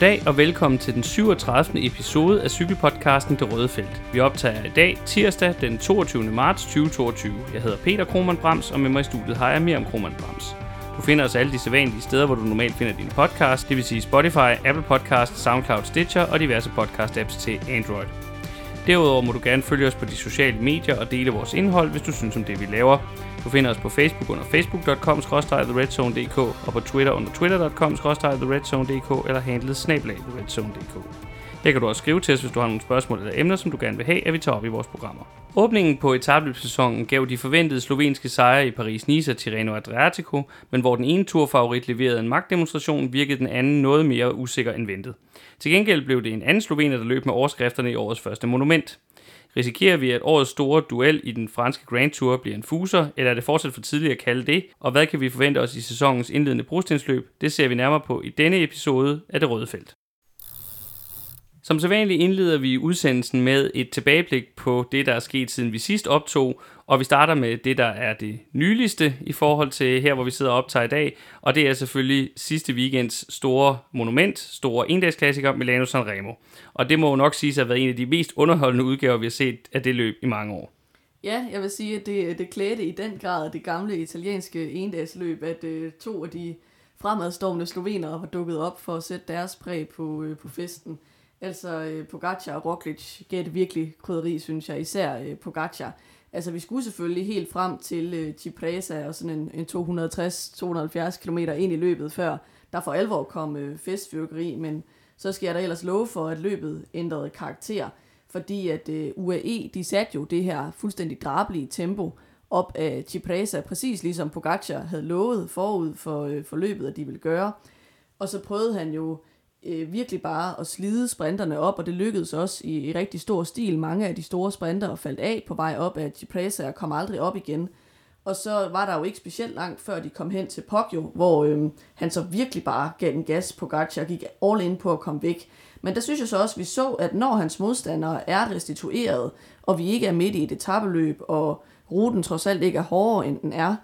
Goddag og velkommen til den 37. episode af cykelpodcasten Det Røde Felt. Vi optager i dag tirsdag den 22. marts 2022. Jeg hedder Peter Krohmann Brams, og med mig i studiet har jeg Miriam Krohmann Brams. Du finder os alle de sædvanlige steder, hvor du normalt finder din podcast, det vil sige Spotify, Apple Podcast, SoundCloud, Stitcher og diverse podcast-apps til Android. Derudover må du gerne følge os på de sociale medier og dele vores indhold, hvis du synes om det, vi laver. Du finder os på Facebook under facebook.com theredzonedk og på Twitter under twitter.com theredzonedk eller handlet snablag theredzone.dk. Her kan du også skrive til os, hvis du har nogle spørgsmål eller emner, som du gerne vil have, at vi tager op i vores programmer. Åbningen på etabløbssæsonen gav de forventede slovenske sejre i Paris-Nice og Tirreno Adriatico, men hvor den ene turfavorit leverede en magtdemonstration, virkede den anden noget mere usikker end ventet. Til gengæld blev det en anden slovener, der løb med overskrifterne i årets første monument. Risikerer vi, at årets store duel i den franske Grand Tour bliver en fuser, eller er det fortsat for tidligt at kalde det? Og hvad kan vi forvente os i sæsonens indledende brostensløb? Det ser vi nærmere på i denne episode af Det Røde Felt. Som sædvanligt indleder vi udsendelsen med et tilbageblik på det, der er sket siden vi sidst optog, og vi starter med det, der er det nyligste i forhold til her, hvor vi sidder og optager i dag, og det er selvfølgelig sidste weekends store monument, store endagsklassiker Milano Sanremo. Og det må jo nok sige at have været en af de mest underholdende udgaver, vi har set af det løb i mange år. Ja, jeg vil sige, at det, det klædte i den grad det gamle italienske endagsløb, at uh, to af de fremadstormende slovenere var dukket op for at sætte deres præg på, uh, på festen. Altså øh, Pogacar og Roglic gav det virkelig krydderi, synes jeg, især øh, Pogacar. Altså vi skulle selvfølgelig helt frem til øh, Cipresa og sådan en, en 260-270 km ind i løbet, før der for alvor kom øh, festfyrkeri, men så skal jeg da ellers love for, at løbet ændrede karakter, fordi at øh, UAE, de satte jo det her fuldstændig drabelige tempo op af Cipresa, præcis ligesom Pogacar havde lovet forud for, øh, for løbet, at de ville gøre. Og så prøvede han jo øh, virkelig bare at slide sprinterne op, og det lykkedes også i, i rigtig stor stil. Mange af de store sprinter faldt af på vej op af Cipresa og kom aldrig op igen. Og så var der jo ikke specielt langt, før de kom hen til Poggio, hvor øh, han så virkelig bare gav en gas på Gacha og gik all in på at komme væk. Men der synes jeg så også, at vi så, at når hans modstandere er restitueret, og vi ikke er midt i et etabeløb, og ruten trods alt ikke er hårdere, end den er,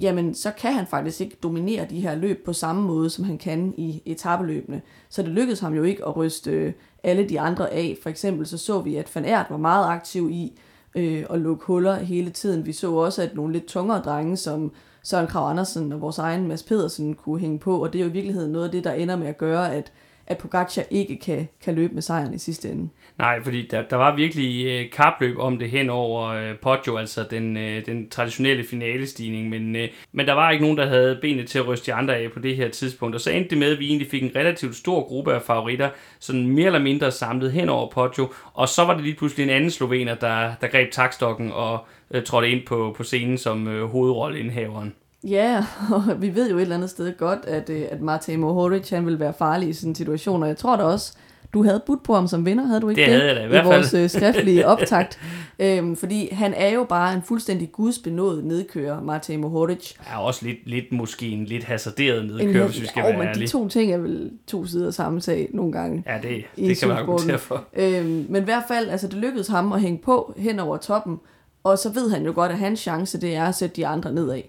jamen så kan han faktisk ikke dominere de her løb på samme måde, som han kan i etabeløbene. Så det lykkedes ham jo ikke at ryste øh, alle de andre af. For eksempel så så vi, at Van Aert var meget aktiv i øh, at lukke huller hele tiden. Vi så også, at nogle lidt tungere drenge, som Søren Krav Andersen og vores egen Mads Pedersen kunne hænge på, og det er jo i virkeligheden noget af det, der ender med at gøre, at at Pogacar ikke kan, kan løbe med sejren i sidste ende. Nej, fordi der, der var virkelig øh, kapløb om det hen over øh, Poggio, altså den, øh, den traditionelle finalestigning, men, øh, men der var ikke nogen, der havde benet til at ryste de andre af på det her tidspunkt, og så endte det med, at vi egentlig fik en relativt stor gruppe af favoritter, sådan mere eller mindre samlet hen over Poggio, og så var det lige pludselig en anden slovener, der, der greb takstokken og øh, trådte ind på, på scenen som øh, hovedrolleindhaveren. Ja, og vi ved jo et eller andet sted godt, at, øh, at Martin Mohoric, han vil være farlig i sådan en situation, og jeg tror da også, du havde budt på ham som vinder, havde du ikke det? Det havde jeg da i hvert fald. I vores øh, skriftlige optakt. øhm, fordi han er jo bare en fuldstændig gudsbenået nedkører, Martin Mohoric. Er også lidt, lidt måske en lidt hasarderet nedkører, hvis vi skal jo, være men de to ting er vel to sider samme sag nogle gange. Ja, det, det kan man argumentere for. Øhm, men i hvert fald, altså det lykkedes ham at hænge på hen over toppen, og så ved han jo godt, at hans chance, det er at sætte de andre nedad.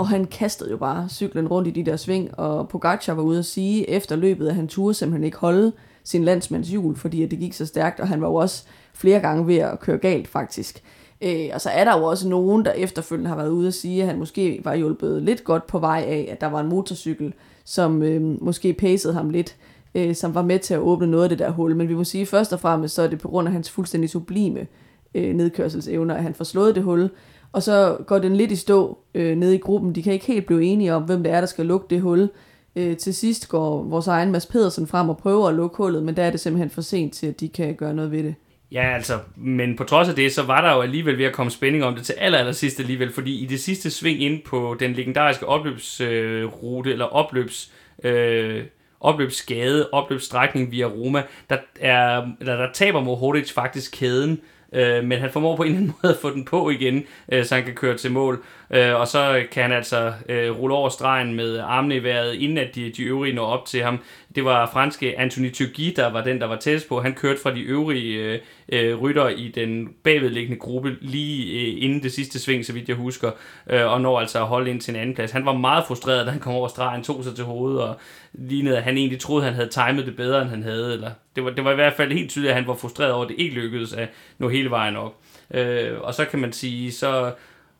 Og han kastede jo bare cyklen rundt i de der sving, og Pogacar var ude at sige efter løbet, at han turde simpelthen ikke holde sin landsmands hjul, fordi at det gik så stærkt, og han var jo også flere gange ved at køre galt faktisk. Øh, og så er der jo også nogen, der efterfølgende har været ude at sige, at han måske var hjulpet lidt godt på vej af, at der var en motorcykel, som øh, måske pacede ham lidt, øh, som var med til at åbne noget af det der hul. Men vi må sige, først og fremmest, så er det på grund af hans fuldstændig sublime øh, nedkørselsevner, at han får slået det hul. Og så går den lidt i stå øh, nede i gruppen. De kan ikke helt blive enige om, hvem det er, der skal lukke det hul. Øh, til sidst går vores egen Mads Pedersen frem og prøver at lukke hullet, men der er det simpelthen for sent til, at de kan gøre noget ved det. Ja, altså, men på trods af det, så var der jo alligevel ved at komme spænding om det til aller, aller sidst alligevel, fordi i det sidste sving ind på den legendariske opløbsrute, øh, eller opløbs, øh, opløbsskade, opløbsstrækning via Roma, der, er, der, der taber Mohoric faktisk kæden, øh, men han formår på en eller anden måde at få den på igen, øh, så han kan køre til mål. Øh, og så kan han altså øh, rulle over stregen med armene i vejret, inden at de, de øvrige når op til ham. Det var franske Anthony Turgi, der var den, der var tættest på. Han kørte fra de øvrige øh, øh, rytter i den bagvedliggende gruppe lige øh, inden det sidste sving, så vidt jeg husker, øh, og når altså at holde ind til en anden plads. Han var meget frustreret, da han kom over stregen, tog sig til hovedet, og lignede, at han egentlig troede, at han havde timet det bedre, end han havde. Eller, det, var, det var i hvert fald helt tydeligt, at han var frustreret over, at det ikke lykkedes at nå hele vejen op. Øh, og så kan man sige, så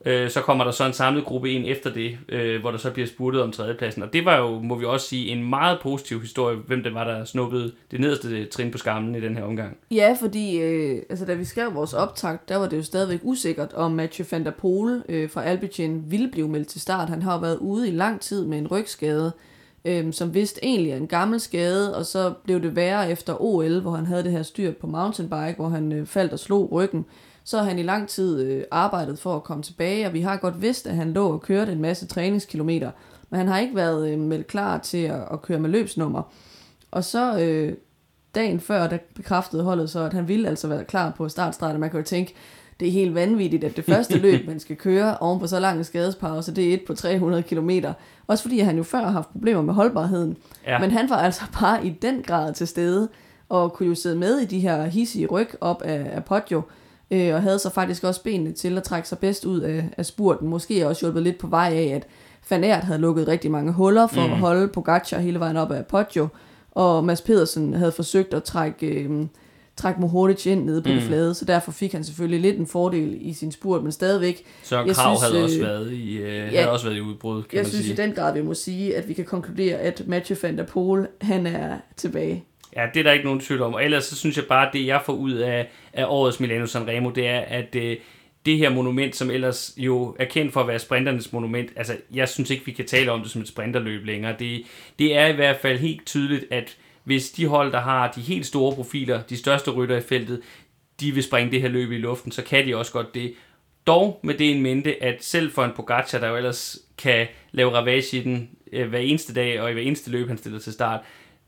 Øh, så kommer der så en samlet gruppe ind efter det, øh, hvor der så bliver spurtet om tredjepladsen. Og det var jo, må vi også sige, en meget positiv historie, hvem det var, der snuppede det nederste trin på skammen i den her omgang. Ja, fordi øh, altså, da vi skrev vores optakt, der var det jo stadigvæk usikkert, om Mathieu van der Pol øh, fra Albigen ville blive meldt til start. Han har været ude i lang tid med en rygskade, øh, som vist egentlig er en gammel skade, og så blev det værre efter OL, hvor han havde det her styr på mountainbike, hvor han øh, faldt og slog ryggen så har han i lang tid øh, arbejdet for at komme tilbage, og vi har godt vidst, at han lå og kørte en masse træningskilometer, men han har ikke været øh, meldt klar til at, at køre med løbsnummer. Og så øh, dagen før, der bekræftede holdet så, at han ville altså være klar på startstart, man kan jo tænke, det er helt vanvittigt, at det første løb, man skal køre oven på så lang en skadespause, det er et på 300 km. Også fordi han jo før har haft problemer med holdbarheden. Ja. Men han var altså bare i den grad til stede, og kunne jo sidde med i de her hissige ryg op af, af Poggio, øh, og havde så faktisk også benene til at trække sig bedst ud af, af spurten. Måske også hjulpet lidt på vej af, at Van Aert havde lukket rigtig mange huller for mm. at holde Pogacar hele vejen op af Poggio, og Mads Pedersen havde forsøgt at trække, øh, trække Mohoric ind nede på mm. det flade, så derfor fik han selvfølgelig lidt en fordel i sin spurt, men stadigvæk... Så Krav synes, havde, også øh, været i, øh, ja, havde også været i udbrud, kan Jeg man synes sige. i den grad, vi må sige, at vi kan konkludere, at Mathieu van der Poel, han er tilbage. Ja, det er der ikke nogen tvivl om. Og ellers så synes jeg bare, at det jeg får ud af, af årets Milano Sanremo, det er, at øh, det her monument, som ellers jo er kendt for at være sprinternes monument, altså jeg synes ikke, vi kan tale om det som et sprinterløb længere. Det, det er i hvert fald helt tydeligt, at hvis de hold, der har de helt store profiler, de største rytter i feltet, de vil springe det her løb i luften, så kan de også godt det. Dog med det en mente, at selv for en Pogacar, der jo ellers kan lave ravage i den øh, hver eneste dag og i hver eneste løb, han stiller til start,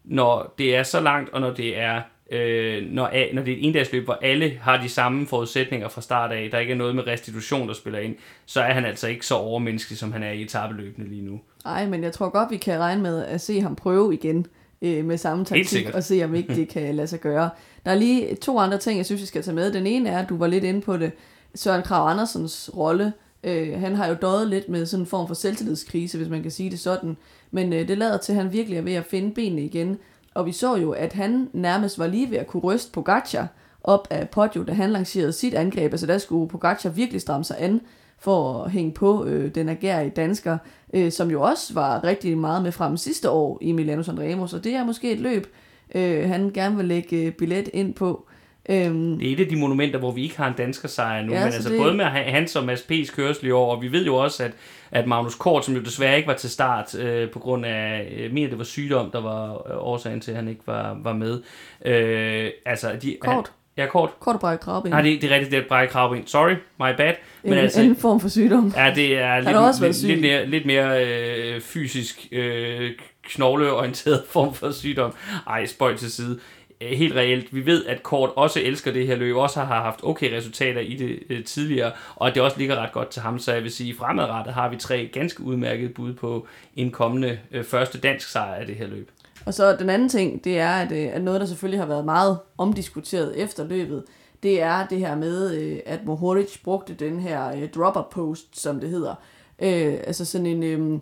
når det er så langt, og når det er øh, når, når det er et endagsløb, hvor alle har de samme forudsætninger fra start af, der ikke er noget med restitution, der spiller ind, så er han altså ikke så overmenneskelig, som han er i etabeløbene lige nu. Nej, men jeg tror godt, vi kan regne med at se ham prøve igen øh, med samme taktik, og se om ikke det kan lade sig gøre. Der er lige to andre ting, jeg synes, vi skal tage med. Den ene er, at du var lidt inde på det, Søren Krav Andersens rolle. Øh, han har jo døjet lidt med sådan en form for selvtillidskrise, hvis man kan sige det sådan. Men øh, det lader til, at han virkelig er ved at finde benene igen. Og vi så jo, at han nærmest var lige ved at kunne ryste Pogacar op af Poggio, da han lancerede sit angreb. Altså der skulle Pogacar virkelig stramme sig an for at hænge på øh, den agerige dansker, øh, som jo også var rigtig meget med frem sidste år i Milano Sanremo. Så det er måske et løb, øh, han gerne vil lægge billet ind på. Øhm, det er et af de monumenter, hvor vi ikke har en dansker sejr nu, ja, men altså det... både med hans og Mads P's kørsel i år, og vi ved jo også, at, at Magnus Kort, som jo desværre ikke var til start øh, på grund af, øh, mere det var sygdom, der var øh, årsagen til, at han ikke var, var med. Øh, altså, de, kort? Han, ja, kort. Kort og brække kravben. Nej, det, det er rigtigt, det er brække kravben. Sorry, my bad. Men en, altså, en form for sygdom. Ja, det er lidt, også lidt, lidt mere, lidt mere øh, fysisk øh, knogleorienteret form for sygdom. Ej, spøj til side. Øh, helt reelt. Vi ved, at Kort også elsker det her løb, også har haft okay resultater i det øh, tidligere, og at det også ligger ret godt til ham, så jeg vil sige, fremadrettet har vi tre ganske udmærkede bud på en kommende øh, første dansk sejr af det her løb. Og så den anden ting, det er, at, øh, at noget, der selvfølgelig har været meget omdiskuteret efter løbet, det er det her med, øh, at Mohoric brugte den her dropper post, som det hedder. Øh, altså sådan en... Øh,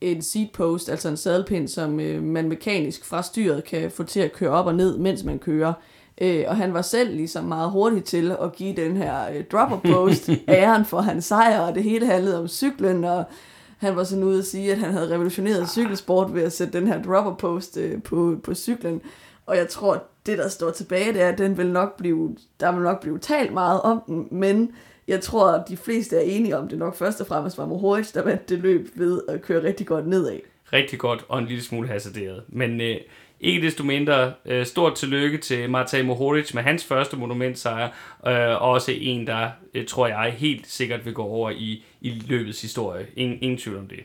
en seat post, altså en sadelpind, som øh, man mekanisk fra styret kan få til at køre op og ned, mens man kører. Øh, og han var selv ligesom meget hurtig til at give den her øh, dropper post æren for hans sejr, og det hele handlede om cyklen, og han var sådan ude at sige, at han havde revolutioneret cykelsport ved at sætte den her dropper post øh, på, på cyklen. Og jeg tror, det der står tilbage, det er, at den vil nok blive, der vil nok blive talt meget om den, men jeg tror, at de fleste er enige om det nok først og fremmest var Mohoric, der vandt det løb ved at køre rigtig godt nedad. Rigtig godt og en lille smule hasarderet. Men øh, ikke desto mindre øh, stort tillykke til Matej Mohoric med hans første monumentsejr. Øh, også en, der øh, tror jeg helt sikkert vil gå over i, i løbets historie. Ingen, ingen tvivl om det.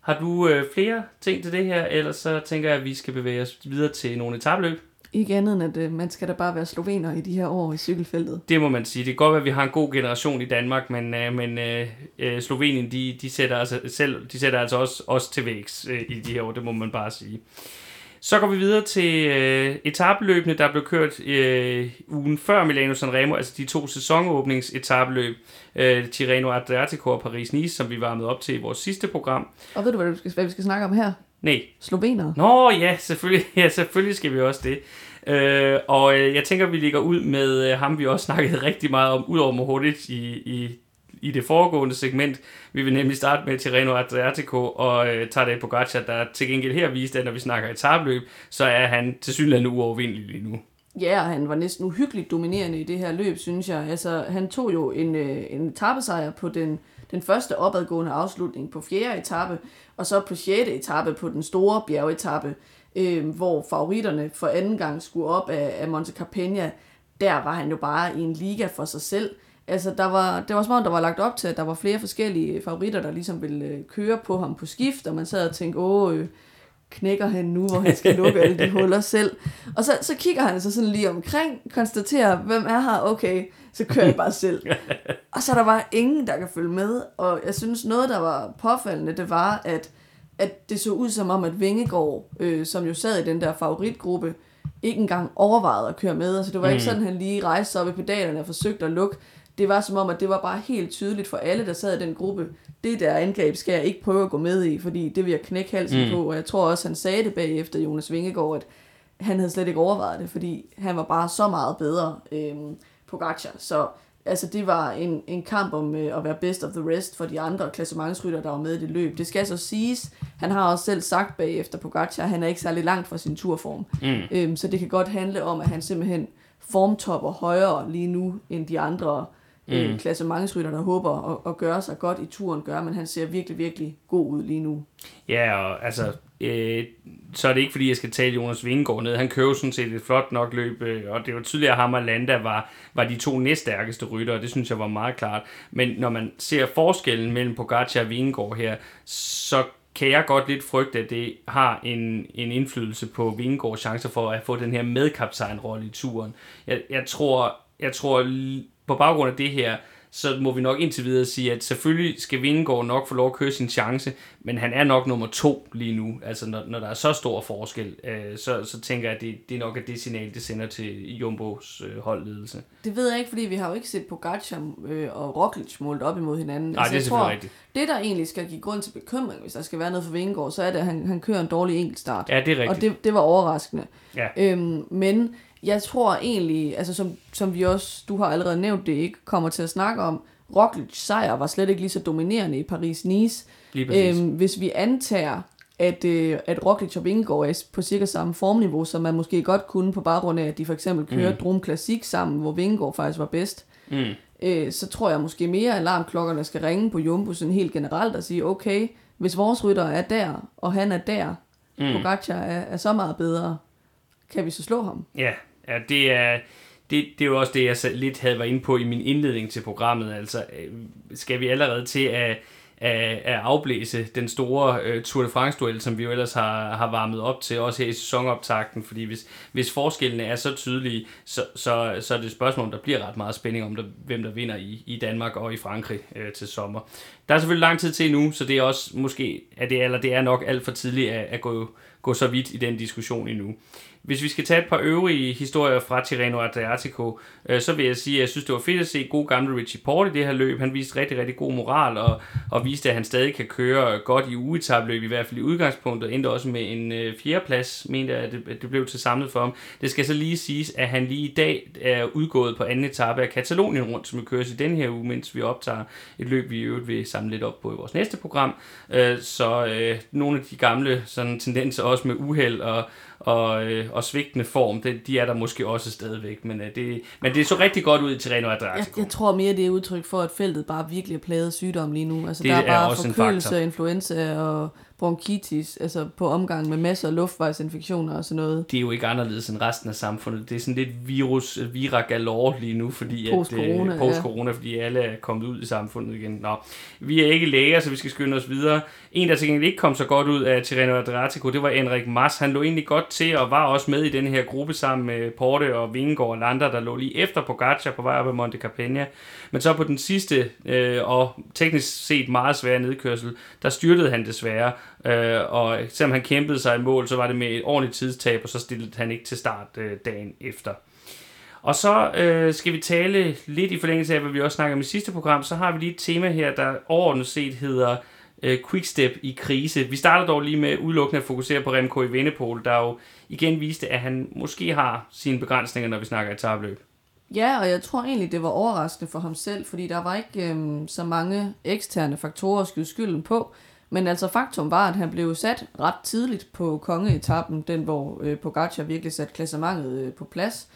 Har du øh, flere ting til det her, ellers så tænker jeg, at vi skal bevæge os videre til nogle etabløb. Ikke andet end, at øh, man skal da bare være slovener i de her år i cykelfeltet. Det må man sige. Det kan godt være, at vi har en god generation i Danmark, men, øh, men øh, øh Slovenien, de, de, sætter altså selv, de sætter altså også, også til vægs øh, i de her år, det må man bare sige. Så går vi videre til øh, etabeløbene, der blev kørt øh, ugen før Milano Sanremo, altså de to sæsonåbningsetabeløb, øh, Tirreno Adriatico og Paris-Nice, som vi varmede op til i vores sidste program. Og ved du, hvad vi skal, hvad vi skal snakke om her? Nej. Slovenere. Nå ja, selvfølgelig, ja, selvfølgelig skal vi også det. Øh, og øh, jeg tænker, vi ligger ud med øh, ham, vi også snakkede rigtig meget om, udover Mohoric i, i, i det foregående segment. Vi vil nemlig starte med Tirreno Adriatico og øh, Tadej Pogacar, der til gengæld her viste, at når vi snakker etabløb, så er han til synligheden uovervindelig lige nu. Ja, han var næsten uhyggeligt dominerende i det her løb, synes jeg. Altså, han tog jo en, øh, en etappesejr på den, den første opadgående afslutning på fjerde etape, og så på sjette etape på den store bjergetappe, øh, hvor favoritterne for anden gang skulle op af, af Monte Carpena. Der var han jo bare i en liga for sig selv. Altså, der var, det var som om, der var lagt op til, at der var flere forskellige favoritter, der ligesom ville øh, køre på ham på skift, og man sad og tænkte, åh, øh, knækker han nu, hvor han skal lukke alle de huller selv. Og så, så kigger han så sådan lige omkring, konstaterer, hvem er her, okay, så kører jeg bare selv. Og så er der bare ingen, der kan følge med, og jeg synes, noget, der var påfaldende, det var, at, at det så ud som om, at Vingegaard, øh, som jo sad i den der favoritgruppe, ikke engang overvejede at køre med. Altså, det var mm. ikke sådan, han lige rejste sig op i pedalerne og forsøgte at lukke. Det var som om, at det var bare helt tydeligt for alle, der sad i den gruppe. Det der angreb skal jeg ikke prøve at gå med i, fordi det vil jeg knække halsen mm. på. Og jeg tror også, han sagde det bagefter, Jonas Vingegaard, at han havde slet ikke overvejet det, fordi han var bare så meget bedre øhm, på Gacha. Så altså, det var en, en kamp om øh, at være best of the rest for de andre klassementsrytter, der var med i det løb. Det skal så siges, han har også selv sagt bagefter på Gacha, at han er ikke særlig langt fra sin turform. Mm. Øhm, så det kan godt handle om, at han simpelthen formtopper højere lige nu, end de andre mm. klassementsrytter, der håber at, at gøre sig godt i turen gør, men han ser virkelig, virkelig god ud lige nu. Ja, og altså, øh, så er det ikke fordi, jeg skal tale Jonas Vingegaard ned. Han kører sådan set et flot nok løb, øh, og det var tydeligt, at ham og Landa var, var de to næststærkeste rytter, og det synes jeg var meget klart. Men når man ser forskellen mellem Pogacar og Vingegaard her, så kan jeg godt lidt frygte, at det har en, en indflydelse på Vingegaards chancer for at få den her medkaptajnrolle i turen. Jeg, jeg tror, jeg tror på baggrund af det her, så må vi nok indtil videre sige, at selvfølgelig skal Vingegaard nok få lov at køre sin chance, men han er nok nummer to lige nu. Altså når, når der er så stor forskel, øh, så, så tænker jeg, at det, det er nok at det signal, det sender til Jumbos øh, holdledelse. Det ved jeg ikke, fordi vi har jo ikke set Pogacar øh, og Roglic målt op imod hinanden. Nej, altså, det er selvfølgelig tror, rigtigt. Det, der egentlig skal give grund til bekymring, hvis der skal være noget for Vingegaard, så er det, at han, han kører en dårlig enkeltstart. Ja, det er rigtigt. Og det, det var overraskende. Ja. Øhm, men jeg tror egentlig, altså som, som vi også, du har allerede nævnt det, ikke kommer til at snakke om, Roglic sejr var slet ikke lige så dominerende i Paris-Nice. Øhm, hvis vi antager, at, øh, at Roglic og Vingegaard er på cirka samme formniveau, som man måske godt kunne på baggrund af, at de for eksempel kører mm. Drum Classic sammen, hvor Vingegaard faktisk var bedst, mm. øh, så tror jeg måske mere, at alarmklokkerne skal ringe på Jumbo sådan helt generelt og sige, okay, hvis vores rytter er der, og han er der, mm. Pogacar er, er så meget bedre, kan vi så slå ham? Ja, Ja, det er, det, det er jo også det, jeg lidt havde været inde på i min indledning til programmet. Altså, øh, skal vi allerede til at, at, at afblæse den store uh, Tour de France-duel, som vi jo ellers har, har varmet op til, også her i sæsonoptakten, fordi hvis, hvis forskellene er så tydelige, så, så, så er det et spørgsmål, om der bliver ret meget spænding om, der, hvem der vinder i, i Danmark og i Frankrig uh, til sommer. Der er selvfølgelig lang tid til nu, så det er også måske, at det, eller det er nok alt for tidligt at, at gå, gå så vidt i den diskussion endnu. Hvis vi skal tage et par øvrige historier fra Tirreno Adriatico, øh, så vil jeg sige, at jeg synes, det var fedt at se god gamle Richie Porte i det her løb. Han viste rigtig, rigtig god moral og, og viste, at han stadig kan køre godt i ugetabløb, i hvert fald i udgangspunktet. Endte også med en øh, fjerdeplads, mente jeg, at det, at det blev til samlet for ham. Det skal så lige siges, at han lige i dag er udgået på anden etape af Katalonien rundt, som vi køres i den her uge, mens vi optager et løb, vi i øvrigt vil samle lidt op på i vores næste program. Øh, så øh, nogle af de gamle sådan, tendenser også med uheld og og, øh, og svigtende form, det, de er der måske også stadigvæk, men, øh, det, men det så rigtig godt ud i Tirreno Adriatico. Jeg, jeg tror mere, det er udtryk for, at feltet bare virkelig er plaget sygdom lige nu. Altså, det der er, er bare forkølelse, influenza og bronkitis, altså på omgang med masser af luftvejsinfektioner og sådan noget. Det er jo ikke anderledes end resten af samfundet. Det er sådan lidt virus, vira galore lige nu, fordi post-corona, at, øh, post-corona ja. fordi alle er kommet ud i samfundet igen. Nå, vi er ikke læger, så vi skal skynde os videre. En, der til gengæld ikke kom så godt ud af Tirreno Adriatico, det var Enrik Mas. Han lå egentlig godt til og var også med i den her gruppe sammen med Porte og Vingegaard og Lander, der lå lige efter Pogacar på vej op ad Monte Carpena. Men så på den sidste øh, og teknisk set meget svære nedkørsel, der styrtede han desværre, Øh, og selvom han kæmpede sig i mål, så var det med et ordentligt tidstab, og så stillede han ikke til start øh, dagen efter. Og så øh, skal vi tale lidt i forlængelse af, hvad vi også snakker om i sidste program, så har vi lige et tema her, der overordnet set hedder øh, Quickstep i krise. Vi starter dog lige med udelukkende at fokusere på Remco i Vennepol, der jo igen viste, at han måske har sine begrænsninger, når vi snakker etabløb. Ja, og jeg tror egentlig, det var overraskende for ham selv, fordi der var ikke øhm, så mange eksterne faktorer at skyde skylden på. Men altså faktum var, at han blev sat ret tidligt på kongeetappen, den hvor øh, Pogacar virkelig satte klassementet øh, på plads.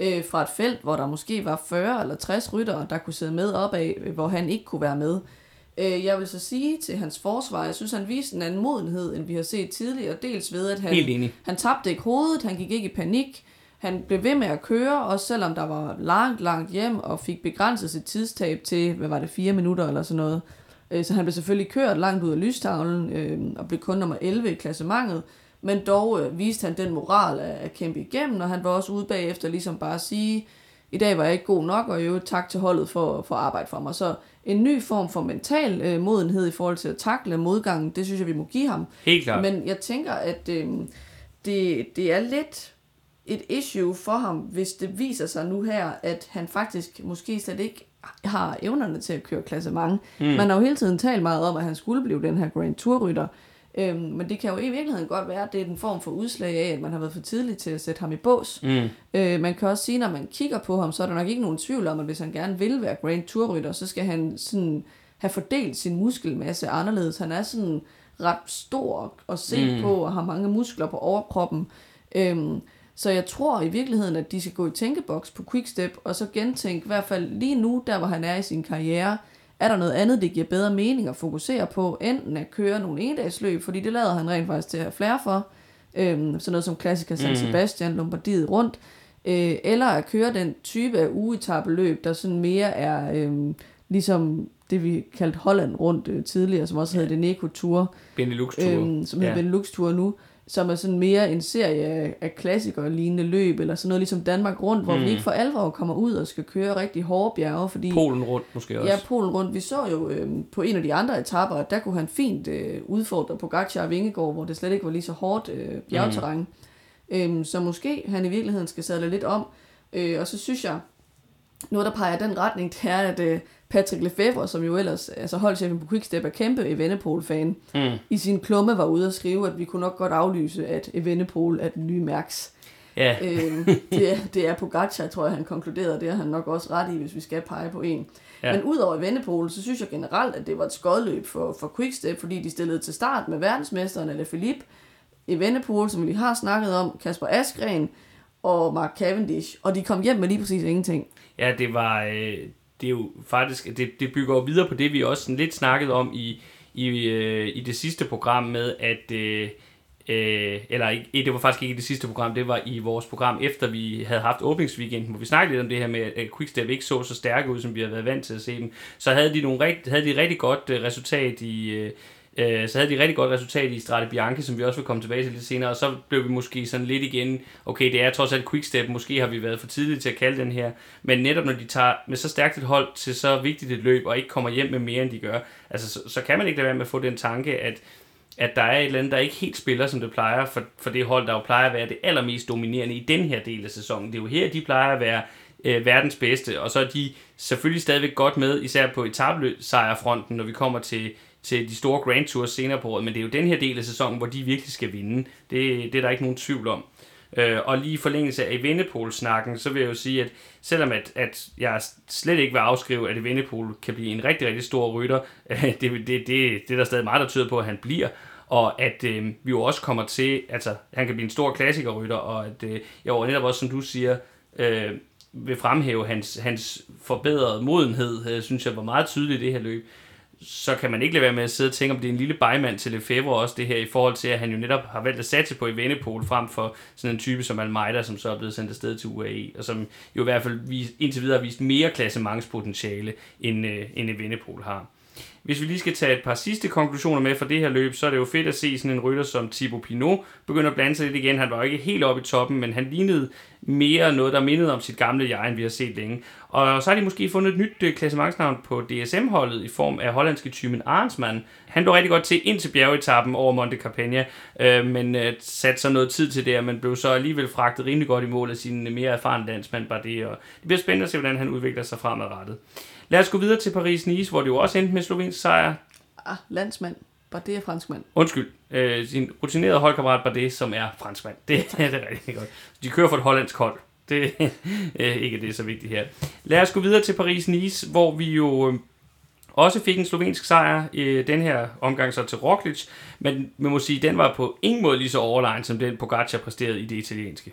Øh, fra et felt, hvor der måske var 40 eller 60 ryttere, der kunne sidde med opad, øh, hvor han ikke kunne være med. Øh, jeg vil så sige til hans forsvar, jeg synes, han viste en anden modenhed, end vi har set tidligere. Dels ved, at han, han tabte ikke hovedet, han gik ikke i panik, han blev ved med at køre, også selvom der var langt, langt hjem, og fik begrænset sit tidstab til, hvad var det, fire minutter eller sådan noget. Øh, så han blev selvfølgelig kørt langt ud af lystavlen, øh, og blev kun nummer 11 i klassementet. Men dog øh, viste han den moral at kæmpe igennem, og han var også ude bagefter ligesom bare at sige, i dag var jeg ikke god nok, og jo tak til holdet for, for at arbejde for mig. Så en ny form for mental øh, modenhed i forhold til at takle modgangen, det synes jeg, vi må give ham. Helt klart. Men jeg tænker, at øh, det, det er lidt et issue for ham, hvis det viser sig nu her, at han faktisk måske slet ikke har evnerne til at køre klasse mange. Mm. Man har jo hele tiden talt meget om, at han skulle blive den her Grand Tour-rytter. Øhm, men det kan jo i virkeligheden godt være, at det er en form for udslag af, at man har været for tidlig til at sætte ham i bås. Mm. Øh, man kan også sige, når man kigger på ham, så er der nok ikke nogen tvivl om, at hvis han gerne vil være Grand Tour-rytter, så skal han sådan have fordelt sin muskelmasse anderledes. Han er sådan ret stor at se mm. på, og har mange muskler på overkroppen. Øhm, så jeg tror i virkeligheden, at de skal gå i tænkeboks på Quickstep, og så gentænke, i hvert fald lige nu, der hvor han er i sin karriere, er der noget andet, det giver bedre mening at fokusere på, enten at køre nogle endagsløb, fordi det lader han rent faktisk til at have flere for, øhm, sådan noget som Klassiker San mm. Sebastian, Lombardiet rundt, øh, eller at køre den type af ugetabeløb, der sådan mere er øhm, ligesom det, vi kaldte Holland rundt øh, tidligere, som også ja. hedder det Neko Tour. Benelux Tour. Øhm, som hedder ja. Benelux Tour nu som er sådan mere en serie af, af klassikere lignende løb, eller sådan noget ligesom Danmark rundt, hvor mm. vi ikke for alvor kommer ud og skal køre rigtig hårde bjerge. Fordi, Polen rundt måske også. Ja, Polen rundt. Vi så jo øh, på en af de andre etapper, at der kunne han fint øh, udfordre på Gacha og Vingegård, hvor det slet ikke var lige så hårdt øh, bjergterræn. Mm. Øhm, så måske han i virkeligheden skal sadle lidt om. Øh, og så synes jeg, noget der peger den retning, det er, at øh, Patrick Lefebvre, som jo ellers, altså holdchefen på Quickstep, er kæmpe Evenepoel-fan, mm. i sin klumme var ude og skrive, at vi kunne nok godt aflyse, at Evenepoel er den nye Max. Ja. øhm, det, er, det er Pogacar, tror jeg, han konkluderede. Det har han nok også ret i, hvis vi skal pege på en. Ja. Men udover Evenepoel, så synes jeg generelt, at det var et skodløb for, for Quickstep, fordi de stillede til start med verdensmesteren, eller Philippe, Evenepoel, som vi har snakket om, Kasper Askren og Mark Cavendish, og de kom hjem med lige præcis ingenting. Ja, det var, øh, det er jo faktisk, det, det bygger jo videre på det, vi også sådan lidt snakkede om i, i, øh, i det sidste program med, at, øh, øh, eller ikke, det var faktisk ikke i det sidste program, det var i vores program, efter vi havde haft åbningsweekenden, hvor vi snakkede lidt om det her med, at Quickstep ikke så så stærke ud, som vi havde været vant til at se dem. Så havde de, nogle rigt, havde de rigtig godt øh, resultat i, øh, øh, så havde de rigtig godt resultat i Strade Bianche, som vi også vil komme tilbage til lidt senere, og så blev vi måske sådan lidt igen, okay, det er trods alt quickstep, måske har vi været for tidligt til at kalde den her, men netop når de tager med så stærkt et hold til så vigtigt et løb, og ikke kommer hjem med mere, end de gør, altså så, så kan man ikke lade være med at få den tanke, at at der er et eller andet, der ikke helt spiller, som det plejer, for, for det hold, der jo plejer at være det allermest dominerende i den her del af sæsonen. Det er jo her, de plejer at være øh, verdens bedste, og så er de selvfølgelig stadigvæk godt med, især på etabløsejrfronten, når vi kommer til, til de store Grand Tours senere på året, men det er jo den her del af sæsonen, hvor de virkelig skal vinde. Det, det er der ikke nogen tvivl om. Øh, og lige i forlængelse af Evenepoel-snakken, så vil jeg jo sige, at selvom at, at jeg slet ikke vil afskrive, at Evenepoel kan blive en rigtig, rigtig stor rytter, øh, det, det, det, det er der stadig meget, der tyder på, at han bliver, og at øh, vi jo også kommer til, altså han kan blive en stor klassikerrytter, og at øh, jeg jo netop også, som du siger, øh, vil fremhæve hans, hans forbedrede modenhed, øh, synes jeg var meget tydeligt i det her løb så kan man ikke lade være med at sidde og tænke, om det er en lille bejmand til Lefebvre også, det her, i forhold til, at han jo netop har valgt at satse på i Venepol, frem for sådan en type som Almeida, som så er blevet sendt afsted til UAE, og som jo i hvert fald vis, indtil videre har vist mere klassementspotentiale, end, øh, end Venepol har. Hvis vi lige skal tage et par sidste konklusioner med fra det her løb, så er det jo fedt at se sådan en rytter som Thibaut Pinot begynde at blande sig lidt igen. Han var jo ikke helt oppe i toppen, men han lignede mere noget, der mindede om sit gamle jeg, end vi har set længe. Og så har de måske fundet et nyt øh, klassementsnavn på DSM-holdet i form af hollandske typen Arnsmann. Han blev rigtig godt til ind til bjergetappen over Monte Carpena, øh, men øh, satte så noget tid til det, men blev så alligevel fragtet rimelig godt i mål af sin mere erfarne landsmand Bardet. Og det bliver spændende at se, hvordan han udvikler sig fremadrettet. Lad os gå videre til Paris-Nice, hvor det jo også endte med slovensk sejr. Ah, landsmand. Bardet er franskmand. Undskyld, øh, sin rutinerede holdkammerat Bardet, som er franskmand. Det, det er rigtig godt. De kører for et hollandsk hold. Det er ikke det så vigtigt her. Lad os gå videre til Paris-Nice, hvor vi jo øh, også fik en slovensk sejr i den her omgang så til Roglic, men man må sige, den var på ingen måde lige så overlegen, som den Pogacar præsterede i det italienske.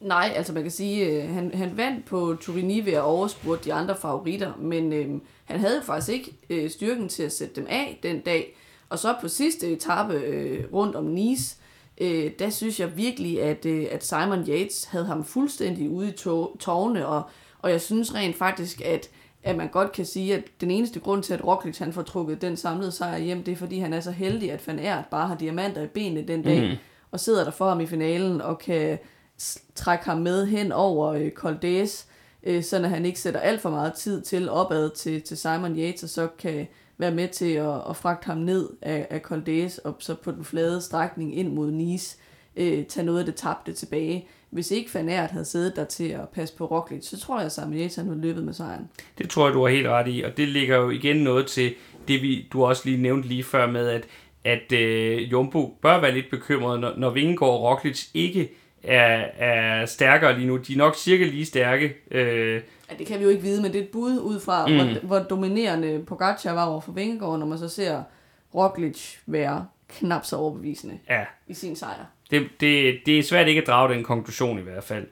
Nej, altså man kan sige, øh, han, han vandt på Turini ved at overspurte de andre favoritter, men øh, han havde faktisk ikke øh, styrken til at sætte dem af den dag. Og så på sidste etape øh, rundt om Nice, øh, der synes jeg virkelig, at, øh, at Simon Yates havde ham fuldstændig ude i tårne, og, og jeg synes rent faktisk, at, at man godt kan sige, at den eneste grund til, at Roglic han får trukket den samlede sejr hjem, det er fordi, han er så heldig, at Van Aert bare har diamanter i benene den dag, mm. og sidder der for ham i finalen, og kan trække ham med hen over øh, Coldes, øh, så han ikke sætter alt for meget tid til opad til, til Simon Yates, og så kan være med til at, at fragte ham ned af, af Coldes, og så på den flade strækning ind mod Nice, øh, tage noget af det tabte tilbage. Hvis ikke Van havde siddet der til at passe på Roglic, så tror jeg, at Simon Yates havde løbet med sejren. Det tror jeg, du har helt ret i, og det ligger jo igen noget til det, vi, du også lige nævnte lige før med, at, at øh, Jumbo bør være lidt bekymret, når, når Vingegaard og Roglic ikke er, er stærkere lige nu. De er nok cirka lige stærke. Øh. Ja, det kan vi jo ikke vide, men det er et bud ud fra, mm. hvor, hvor dominerende Pogacar var over for Vingegaard, når man så ser Roglic være knap så overbevisende ja. i sin sejr. Det, det, det er svært ikke at drage den konklusion i hvert fald.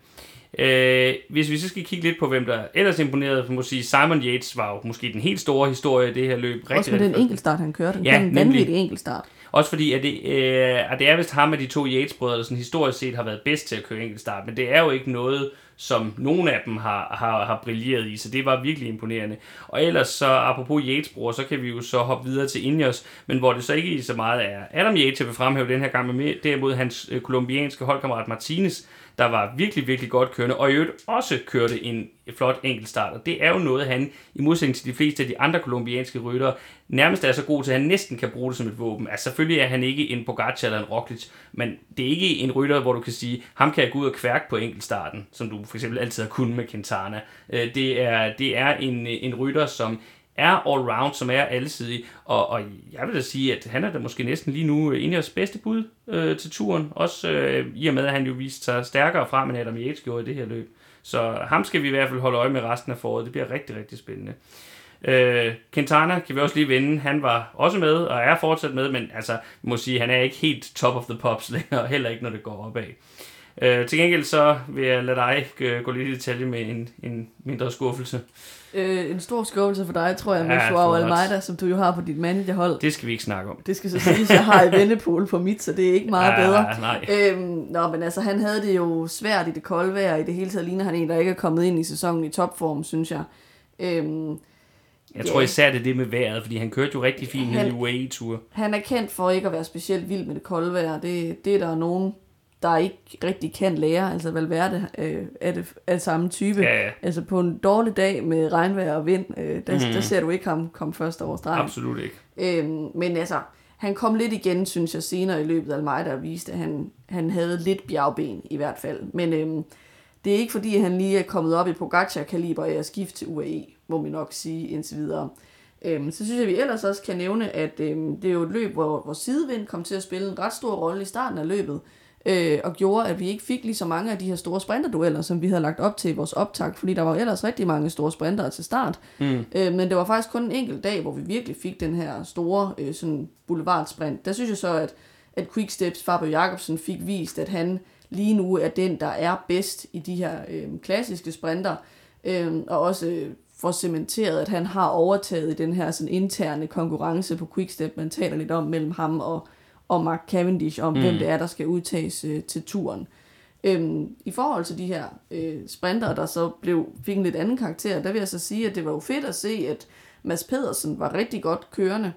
Øh, hvis vi så skal kigge lidt på, hvem der ellers imponerede, må sige, Simon Yates var jo måske den helt store historie i det her løb. Rigtig, Også med den enkeltstart, han kørte. Han ja, en vanvittig enkeltstart. Også fordi, at det, øh, at det er vist ham af de to Yates-brødre, der sådan historisk set har været bedst til at køre enkeltstart, men det er jo ikke noget, som nogen af dem har, har, har brilleret i, så det var virkelig imponerende. Og ellers så, apropos Yates bror, så kan vi jo så hoppe videre til Ineos, men hvor det så ikke så meget er Adam Yates, jeg vil fremhæve den her gang, med derimod hans øh, kolumbianske holdkammerat Martinez, der var virkelig, virkelig godt kørende, og i øvrigt også kørte en flot enkeltstart. Og det er jo noget, han, i modsætning til de fleste af de andre kolumbianske ryttere, nærmest er så god til, at han næsten kan bruge det som et våben. Altså selvfølgelig er han ikke en Pogacar eller en Roglic, men det er ikke en rytter, hvor du kan sige, ham kan jeg gå ud og kværke på enkeltstarten, som du for eksempel altid har kunnet med Quintana. Øh, det er, det er en, en rytter, som er all-round, som er alsidig, og, og jeg vil da sige, at han er da måske næsten lige nu en af vores bedste bud øh, til turen, også øh, i og med, at han jo viste sig stærkere frem, end Adam Yates gjorde i det her løb. Så ham skal vi i hvert fald holde øje med resten af foråret, det bliver rigtig, rigtig spændende. Øh, Quintana kan vi også lige vende. Han var også med, og er fortsat med, men altså, må sige, han er ikke helt top of the pops længere, heller ikke, når det går opad. Øh, til gengæld så vil jeg lade dig øh, gå lidt i detalje med en, en mindre skuffelse. Øh, en stor skuffelse for dig, tror jeg, med ja, Joao Almeida, som du jo har på dit managerhold. Det skal vi ikke snakke om. Det skal så siges, jeg har i vendepol på mit, så det er ikke meget ja, bedre. Nej. Øhm, nå, men altså, han havde det jo svært i det kolde vejr. I det hele taget ligner han en, der ikke er kommet ind i sæsonen i topform, synes jeg. Øhm, jeg tror især det er det med vejret, fordi han kørte jo rigtig fint han, i UAE-tur. Han er kendt for ikke at være specielt vild med det kolde vejr. Det, det er der nogen der ikke rigtig kan lære. Altså Valverde øh, er det er samme type. Ja, ja. Altså på en dårlig dag med regnvejr og vind, øh, der, mm-hmm. der ser du ikke ham komme først over stregen. Absolut ikke. Øhm, men altså, han kom lidt igen, synes jeg, senere i løbet af Almeida og viste, at han, han havde lidt bjergben i hvert fald. Men øhm, det er ikke fordi, han lige er kommet op i Pogacar-kaliber af at skifte til UAE, må vi nok sige indtil videre. Øhm, så synes jeg, at vi ellers også kan nævne, at øhm, det er jo et løb, hvor, hvor sidevind kom til at spille en ret stor rolle i starten af løbet øh, og gjorde, at vi ikke fik lige så mange af de her store sprinterdueller, som vi havde lagt op til i vores optag, fordi der var ellers rigtig mange store sprinter til start. Mm. Øh, men det var faktisk kun en enkelt dag, hvor vi virkelig fik den her store øh, sådan boulevardsprint. Der synes jeg så, at, at Quicksteps Fabio Jacobsen fik vist, at han lige nu er den, der er bedst i de her øh, klassiske sprinter, øh, og også øh, får cementeret, at han har overtaget den her sådan interne konkurrence på Quickstep, man taler lidt om mellem ham og og Mark Cavendish om, mm. hvem det er, der skal udtages øh, til turen. Øhm, I forhold til de her øh, sprinter, der så blev, fik en lidt anden karakter, der vil jeg så sige, at det var jo fedt at se, at Mads Pedersen var rigtig godt kørende.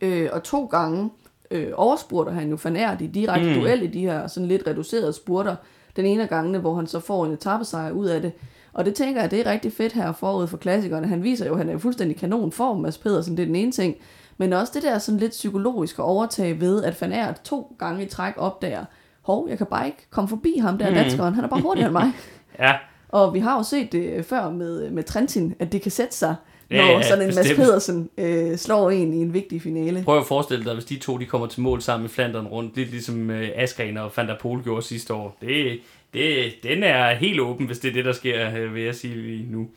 Øh, og to gange øh, overspurter han jo fanært i direkte mm. duel i de her sådan lidt reducerede spurter. Den ene af gangene, hvor han så får en etappesejr ud af det. Og det tænker jeg, det er rigtig fedt her forud for klassikerne. Han viser jo, at han er jo fuldstændig kanon form, Mads Pedersen, det er den ene ting. Men også det der sådan lidt psykologiske overtag ved, at Van Aert to gange i træk opdager, hov, jeg kan bare ikke komme forbi ham der mm. danskeren, han er bare hurtigere end mig. ja. Og vi har jo set det før med, med Trentin, at det kan sætte sig, Ja, når ja, sådan en bestemt. Mads Pedersen øh, slår en i en vigtig finale. Prøv at forestille dig, hvis de to de kommer til mål sammen i Flandern rundt, lidt ligesom øh, Askren og Van der Poel gjorde sidste år. Det, det, den er helt åben, hvis det er det, der sker, øh, vil jeg sige lige nu.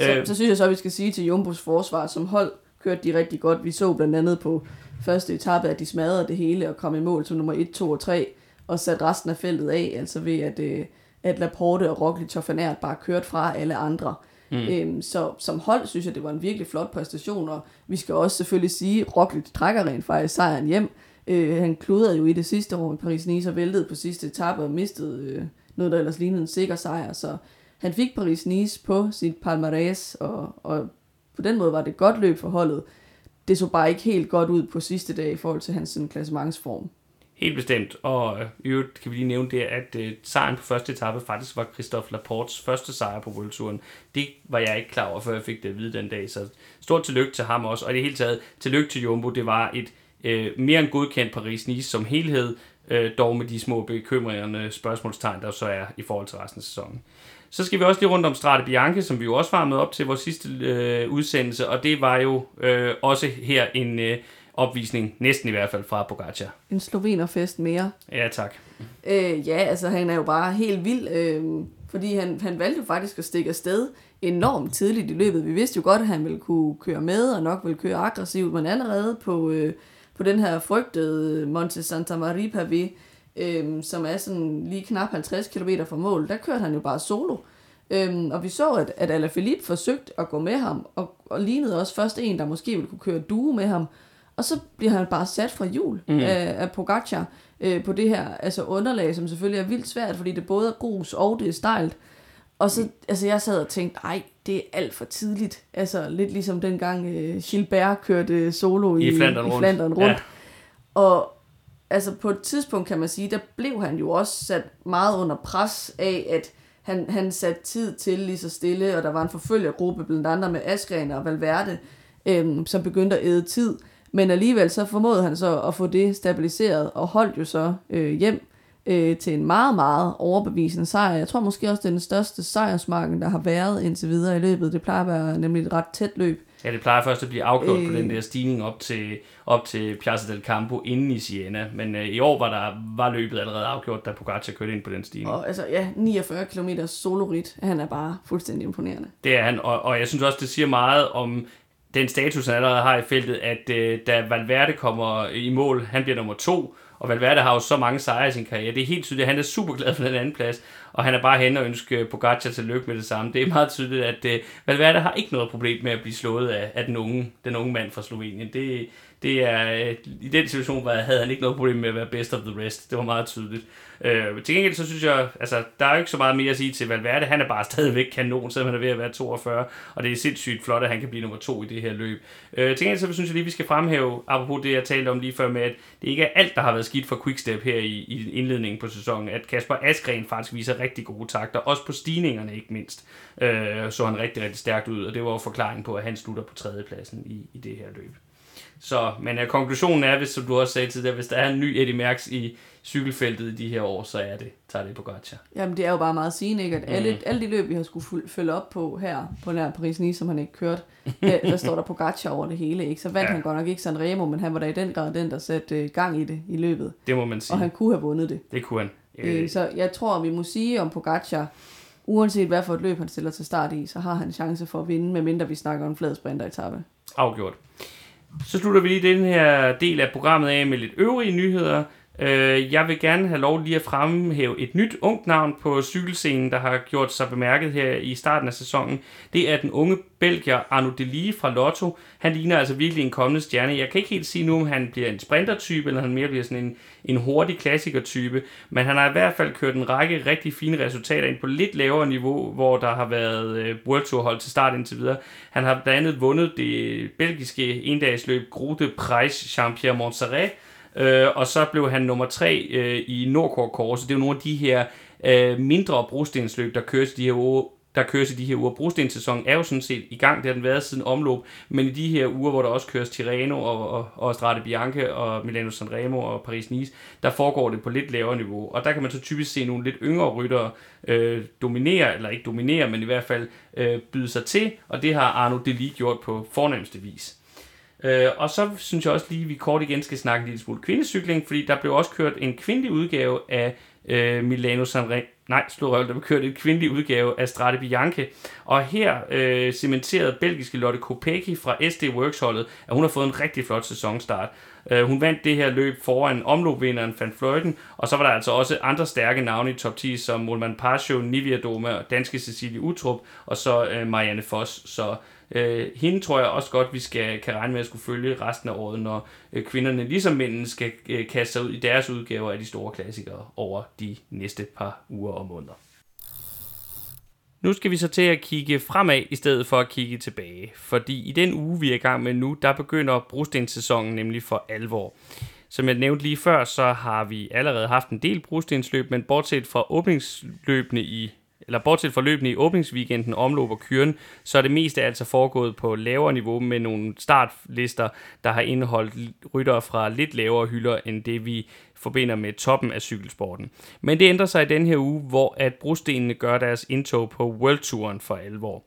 Så, Øh, så synes jeg så, at vi skal sige til Jumbos forsvar, som hold kørte de rigtig godt. Vi så blandt andet på første etape, at de smadrede det hele og kom i mål som nummer 1, 2 og 3, og satte resten af feltet af, altså ved at, øh, at Laporte og Roglic og Van Aert bare kørte fra alle andre. Mm. Øhm, så som hold synes jeg, det var en virkelig flot præstation, og vi skal også selvfølgelig sige, at Roglic trækker rent faktisk sejren hjem. Øh, han kludrede jo i det sidste år i Paris-Nice og væltede på sidste etape og mistede øh, noget, der ellers lignede en sikker sejr, så han fik Paris-Nice på sit palmarès, og, og på den måde var det et godt løb for holdet. Det så bare ikke helt godt ud på sidste dag i forhold til hans sådan, klassementsform. Helt bestemt, og øh, i øvrigt kan vi lige nævne det, at øh, sejren på første etape faktisk var Christophe Laportes første sejr på World Det var jeg ikke klar over, før jeg fik det at vide den dag, så stort tillykke til ham også, og i det hele taget tillykke til Jumbo. Det var et øh, mere end godkendt Paris-Nice som helhed, øh, dog med de små bekymrende spørgsmålstegn, der så er i forhold til resten af sæsonen. Så skal vi også lige rundt om Strade Bianche, som vi jo også var med op til vores sidste øh, udsendelse, og det var jo øh, også her en øh, opvisning, næsten i hvert fald fra Pogacar. En slovenerfest mere. Ja, tak. Øh, ja, altså han er jo bare helt vild, øh, fordi han, han valgte jo faktisk at stikke afsted enormt tidligt i løbet. Vi vidste jo godt, at han ville kunne køre med, og nok ville køre aggressivt, men allerede på, øh, på den her frygtede Monte Santa Maria Pavé, øh, som er sådan lige knap 50 km fra mål, der kørte han jo bare solo. Øhm, og vi så, at, at Alaphilippe forsøgte at gå med ham, og, og lignede også først en, der måske ville kunne køre duo med ham. Og så bliver han bare sat fra jul mm. af, af Pogacar øh, på det her altså underlag, som selvfølgelig er vildt svært, fordi det både er grus og det er stejlt. Og så, altså jeg sad og tænkte, ej, det er alt for tidligt. Altså lidt ligesom dengang øh, Gilbert kørte solo i, I Flandern i rundt. Flandern rundt. Ja. Og altså på et tidspunkt kan man sige, der blev han jo også sat meget under pres af, at han, han satte tid til lige så stille, og der var en forfølgergruppe blandt andre med Askren og Valverde, øhm, som begyndte at æde tid. Men alligevel så formåede han så at få det stabiliseret, og holdt jo så øh, hjem øh, til en meget, meget overbevisende sejr. Jeg tror måske også, det er den største sejrsmarken, der har været indtil videre i løbet. Det plejer at være nemlig et ret tæt løb. Ja, det plejer først at blive afgjort øh... på Øh. den der stigning op til, op til Piazza del Campo inden i Siena. Men øh, i år var, der, var løbet allerede afgjort, da Pogacar kørte ind på den stigning. Og altså, ja, 49 km solorit, han er bare fuldstændig imponerende. Det er han, og, og jeg synes også, det siger meget om den status, han allerede har i feltet, at øh, da Valverde kommer i mål, han bliver nummer to, og Valverde har jo så mange sejre i sin karriere. Det er helt tydeligt, at han er super glad for den anden plads, og han er bare hen og ønsker Pogacar til lykke med det samme. Det er meget tydeligt, at øh, Valverde har ikke noget problem med at blive slået af, af den, unge, den unge mand fra Slovenien. Det, det er, øh, I den situation var, havde han ikke noget problem med at være best of the rest. Det var meget tydeligt. Øh, til gengæld så synes jeg, altså der er jo ikke så meget mere at sige til Valverde. Han er bare stadigvæk kanon, selvom han er ved at være 42. Og det er sindssygt flot, at han kan blive nummer to i det her løb. Øh, til gengæld så synes jeg lige, vi skal fremhæve, apropos det jeg talte om lige før med, at det ikke er alt, der har været skidt for Quickstep her i, i indledningen på sæsonen. At Kasper Askren faktisk viser rigtig gode takter, også på stigningerne ikke mindst. Øh, så han rigtig, rigtig stærkt ud, og det var jo forklaringen på, at han slutter på tredjepladsen i, i det her løb. Så, men uh, konklusionen er, hvis, som du også sagde tidligere, hvis der er en ny Eddie Merckx i cykelfeltet i de her år, så er det, tager det på gotcha. Jamen, det er jo bare meget sigende, ikke? At alle, alle de løb, vi har skulle følge op på her, på den her Paris-Nice, som han ikke kørte, der, der står der på Gacha over det hele, ikke? Så vandt Ja. han godt nok ikke Sanremo, men han var da i den grad den, der satte øh, gang i det i løbet. Det må man sige. Og han kunne have vundet det. Det kunne han. Øh, så jeg tror, vi må sige om Pogacar, uanset hvad for et løb han stiller til start i, så har han en chance for at vinde, medmindre vi snakker om en flad sprinteretappe. Afgjort. Så slutter vi lige den her del af programmet af med lidt øvrige nyheder. Øh, jeg vil gerne have lov lige at fremhæve et nyt ungt navn på cykelscenen, der har gjort sig bemærket her i starten af sæsonen. Det er den unge belgier Arno Delie fra Lotto. Han ligner altså virkelig en kommende stjerne. Jeg kan ikke helt sige nu, om han bliver en sprintertype, eller han mere bliver sådan en, en hurtig klassikertype. Men han har i hvert fald kørt en række rigtig fine resultater ind på lidt lavere niveau, hvor der har været øh, World Tour hold til start indtil videre. Han har blandt andet vundet det belgiske endagsløb Grote Preis Jean-Pierre Montserrat, Øh, og så blev han nummer tre øh, i Nordkort Kors. Det er jo nogle af de her øh, mindre brostensløb, der køres de her uger, der køres i de her uger. Brostensæsonen er jo sådan set i gang, det har den været siden omløb, men i de her uger, hvor der også køres Tirreno og, og, og Strade Bianche og Milano Sanremo og Paris-Nice, der foregår det på lidt lavere niveau. Og der kan man så typisk se nogle lidt yngre ryttere øh, dominere, eller ikke dominere, men i hvert fald øh, byde sig til, og det har Arno Deli gjort på fornemmeste vis. Øh, og så synes jeg også lige, at vi kort igen skal snakke en lille smule kvindecykling, fordi der blev også kørt en kvindelig udgave af øh, Milano Sanremo. Nej, slå røv, der blev kørt en kvindelig udgave af Strade Bianche. Og her øh, cementerede belgiske Lotte Kopecky fra SD Works-holdet, at hun har fået en rigtig flot sæsonstart. Øh, hun vandt det her løb foran omløbvinderen Van Fløjten, og så var der altså også andre stærke navne i top 10, som Molman Pasio, Nivia Doma, danske Cecilie Utrup, og så øh, Marianne Foss. Så Øh, hende tror jeg også godt, vi skal kan regne med at skulle følge resten af året, når øh, kvinderne ligesom mændene skal øh, kaste sig ud i deres udgaver af de store klassikere over de næste par uger og måneder. Nu skal vi så til at kigge fremad i stedet for at kigge tilbage, fordi i den uge, vi er i gang med nu, der begynder brostenssæsonen nemlig for alvor. Som jeg nævnte lige før, så har vi allerede haft en del brostensløb, men bortset fra åbningsløbene i eller bortset fra løbende i åbningsweekenden, omløber kyren, så er det meste altså foregået på lavere niveau med nogle startlister, der har indeholdt ryttere fra lidt lavere hylder end det, vi forbinder med toppen af cykelsporten. Men det ændrer sig i den her uge, hvor at brostenene gør deres indtog på World Touren for alvor.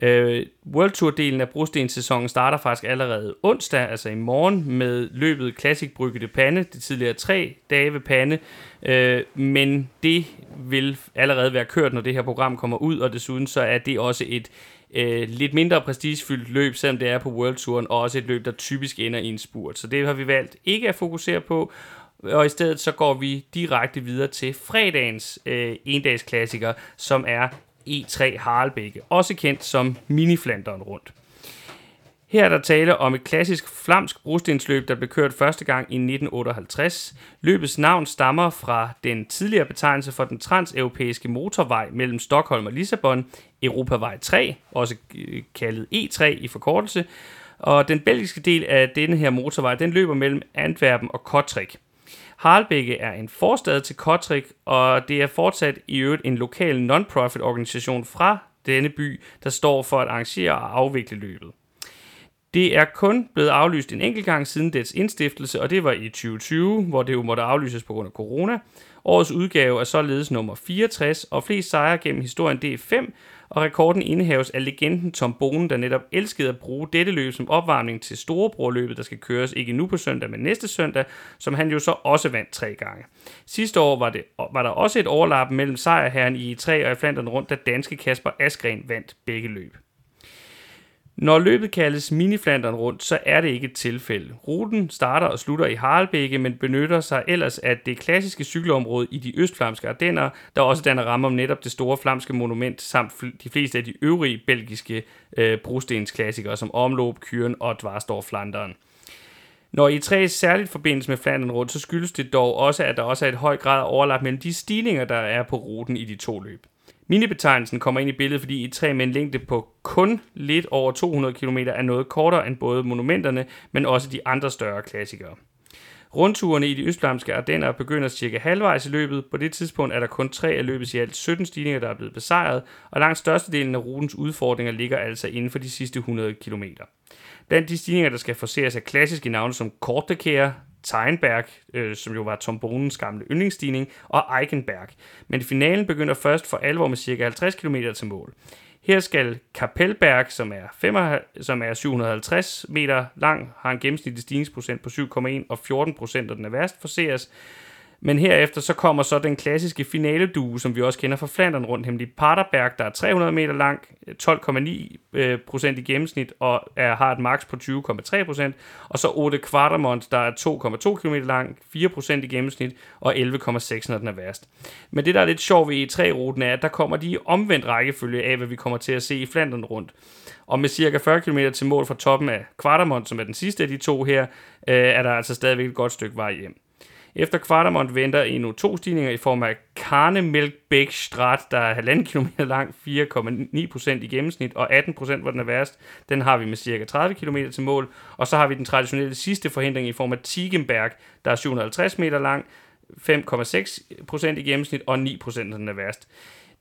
Øh, World Tour-delen af brostensæsonen starter faktisk allerede onsdag, altså i morgen, med løbet Classic Brygge de Pande, det tidligere tre dage ved Pande, øh, men det vil allerede være kørt, når det her program kommer ud, og desuden så er det også et øh, lidt mindre prestigefyldt løb, selvom det er på World Touren, og også et løb, der typisk ender i en spurt. Så det har vi valgt ikke at fokusere på, og i stedet så går vi direkte videre til fredagens øh, endagsklassiker, som er E3 Harlebække, også kendt som Mini-Flanderen rundt. Her er der tale om et klassisk flamsk brostensløb, der blev kørt første gang i 1958. Løbets navn stammer fra den tidligere betegnelse for den transeuropæiske motorvej mellem Stockholm og Lissabon, Europavej 3, også øh, kaldet E3 i forkortelse. Og den belgiske del af denne her motorvej, den løber mellem Antwerpen og Kortrijk. Harlbække er en forstad til Kotrik, og det er fortsat i øvrigt en lokal non-profit organisation fra denne by, der står for at arrangere og afvikle løbet. Det er kun blevet aflyst en enkelt gang siden dets indstiftelse, og det var i 2020, hvor det jo måtte aflyses på grund af corona. Årets udgave er således nummer 64, og flest sejre gennem historien det er 5, og rekorden indehaves af legenden Tom Bonen, der netop elskede at bruge dette løb som opvarmning til storebrorløbet, der skal køres ikke nu på søndag, men næste søndag, som han jo så også vandt tre gange. Sidste år var, det, var der også et overlap mellem sejrherren i e 3 og i Flandern rundt, da danske Kasper Askren vandt begge løb. Når løbet kaldes miniflanderen rundt, så er det ikke et tilfælde. Ruten starter og slutter i Harlbække, men benytter sig ellers af det klassiske cykelområde i de østflamske Ardenner, der også danner ramme om netop det store flamske monument, samt de fleste af de øvrige belgiske øh, brostensklassikere, som Omlop, Kyren og Dvarstor Flanderen. Når I3 særligt forbindes med Flandern rundt, så skyldes det dog også, at der også er et høj grad af overlap mellem de stigninger, der er på ruten i de to løb. Minibetegnelsen kommer ind i billedet, fordi i træ med en længde på kun lidt over 200 km er noget kortere end både monumenterne, men også de andre større klassikere. Rundturene i de østflamske Ardenner begynder cirka halvvejs i løbet. På det tidspunkt er der kun tre af løbets i alt 17 stigninger, der er blevet besejret, og langt størstedelen af rutens udfordringer ligger altså inden for de sidste 100 km. Blandt de stigninger, der skal forseres, er klassiske navne som Kortekære, Teinberg, øh, som jo var Tom Bonens gamle yndlingsstigning, og Eichenberg. Men finalen begynder først for alvor med ca. 50 km til mål. Her skal Kapelberg, som er, 5, som er 750 meter lang, har en gennemsnitlig stigningsprocent på 7,1 og 14 procent, og den er værst forseres men herefter så kommer så den klassiske finale due, som vi også kender fra Flandern rundt, nemlig Paterberg, der er 300 meter lang, 12,9 øh, procent i gennemsnit, og er, har et max på 20,3 procent. Og så Ode Quartermont, der er 2,2 km lang, 4 procent i gennemsnit, og 11,6 når den er værst. Men det, der er lidt sjovt ved E3-ruten, er, at der kommer de omvendt rækkefølge af, hvad vi kommer til at se i Flandern rundt. Og med cirka 40 km til mål fra toppen af Quartermont, som er den sidste af de to her, øh, er der altså stadigvæk et godt stykke vej hjem. Efter Quatermont venter endnu to stigninger i form af Karnemælkbæk Strat, der er 1,5 km lang, 4,9% i gennemsnit, og 18% hvor den er værst. Den har vi med cirka 30 km til mål. Og så har vi den traditionelle sidste forhindring i form af Tigenberg, der er 750 meter lang, 5,6% i gennemsnit, og 9% den er værst.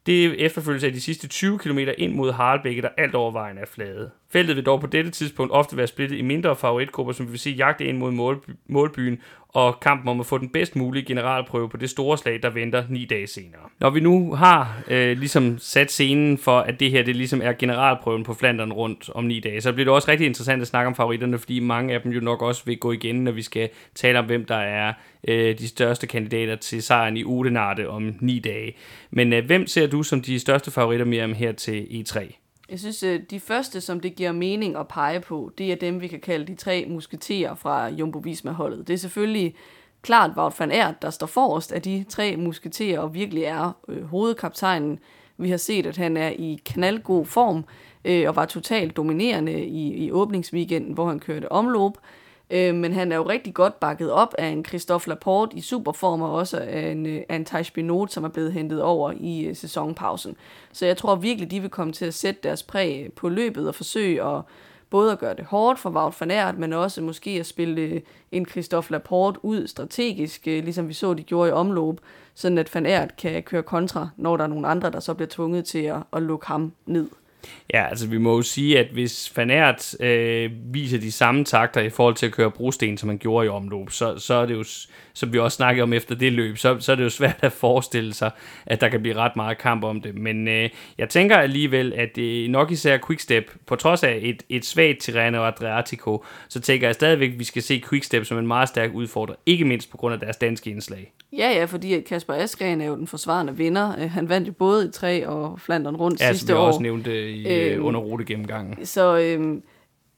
Det er efterfølgelse af de sidste 20 km ind mod Harlbække, der alt overvejende er flade. Feltet vil dog på dette tidspunkt ofte være splittet i mindre favoritgrupper, som vi vil se jagte ind mod målbyen, og kampen om at få den bedst mulige generalprøve på det store slag, der venter ni dage senere. Når vi nu har øh, ligesom sat scenen for, at det her det ligesom er generalprøven på Flandern rundt om ni dage, så bliver det også rigtig interessant at snakke om favoritterne, fordi mange af dem jo nok også vil gå igen, når vi skal tale om, hvem der er øh, de største kandidater til sejren i Udenarte om ni dage. Men øh, hvem ser du som de største favoritter, Miriam, her til E3? Jeg synes, øh, de første, som det giver mening at pege på, det er dem, vi kan kalde de tre musketerer fra Jumbo Visma-holdet. Det er selvfølgelig klart Wout van Aert, der står forrest af de tre musketerer og virkelig er øh, hovedkaptajnen. Vi har set, at han er i knaldgod form øh, og var totalt dominerende i, i åbningsweekenden, hvor han kørte omløb. Øh, men han er jo rigtig godt bakket op af en Christophe Laporte i superform, og også af en, øh, af en Thijs Binot, som er blevet hentet over i øh, sæsonpausen. Så jeg tror virkelig, de vil komme til at sætte deres præg øh, på løbet og forsøge at både at gøre det hårdt for Wout van Aert, men også måske at spille øh, en Christophe Laporte ud strategisk, øh, ligesom vi så, de gjorde i omløb, sådan at van Aert kan køre kontra, når der er nogle andre, der så bliver tvunget til at, at lukke ham ned. Ja, altså vi må jo sige, at hvis Fanert øh, viser de samme takter i forhold til at køre brosten, som man gjorde i omløb, så, så er det jo, som vi også snakkede om efter det løb, så, så er det jo svært at forestille sig, at der kan blive ret meget kamp om det. Men øh, jeg tænker alligevel, at det nok især Quickstep, på trods af et, et svagt Tirreno og Adriatico, så tænker jeg stadigvæk, at vi skal se Quickstep som en meget stærk udfordrer, ikke mindst på grund af deres danske indslag. Ja, ja, fordi Kasper Askren er jo den forsvarende vinder. Han vandt jo både i tre og Flandern rundt ja, sidste år. Ja, også nævnte i, øh, øhm, under rutegennemgangen. Så øhm,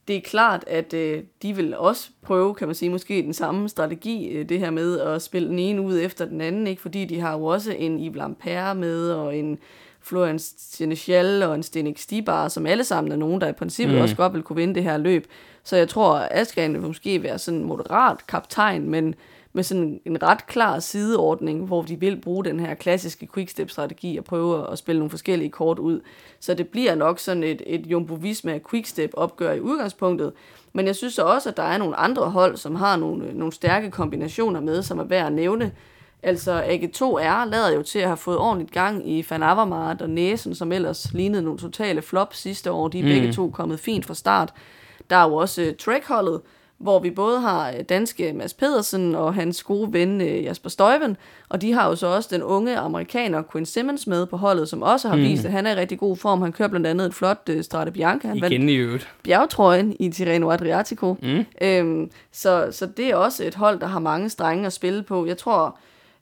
det er klart, at øh, de vil også prøve, kan man sige, måske den samme strategi, øh, det her med at spille den ene ud efter den anden, ikke? fordi de har jo også en Yves Lampere med, og en Florian Senechal og en Stenik Stibar, som alle sammen er nogen, der i princippet mm. også godt vil kunne vinde det her løb. Så jeg tror, at Askren vil måske være sådan en moderat kaptajn, men med sådan en ret klar sideordning, hvor de vil bruge den her klassiske quickstep-strategi og prøve at spille nogle forskellige kort ud. Så det bliver nok sådan et, et Jumbo Visma quickstep-opgør i udgangspunktet. Men jeg synes også, at der er nogle andre hold, som har nogle, nogle stærke kombinationer med, som er værd at nævne. Altså AG2R lader jo til at have fået ordentligt gang i Van Avermaet og Næsen, som ellers lignede nogle totale flop sidste år. De er mm. begge to kommet fint fra start. Der er jo også uh, Trek-holdet, hvor vi både har øh, danske Mads Pedersen og hans gode ven øh, Jasper Støjven, og de har jo så også den unge amerikaner Quinn Simmons med på holdet, som også har mm. vist, at han er i rigtig god form. Han kører blandt andet et flot uh, Strade Bianca. Han Igen i øvrigt. Bjergtrøjen i Tirreno Adriatico. Mm. Øhm, så, så det er også et hold, der har mange strenge at spille på. Jeg tror,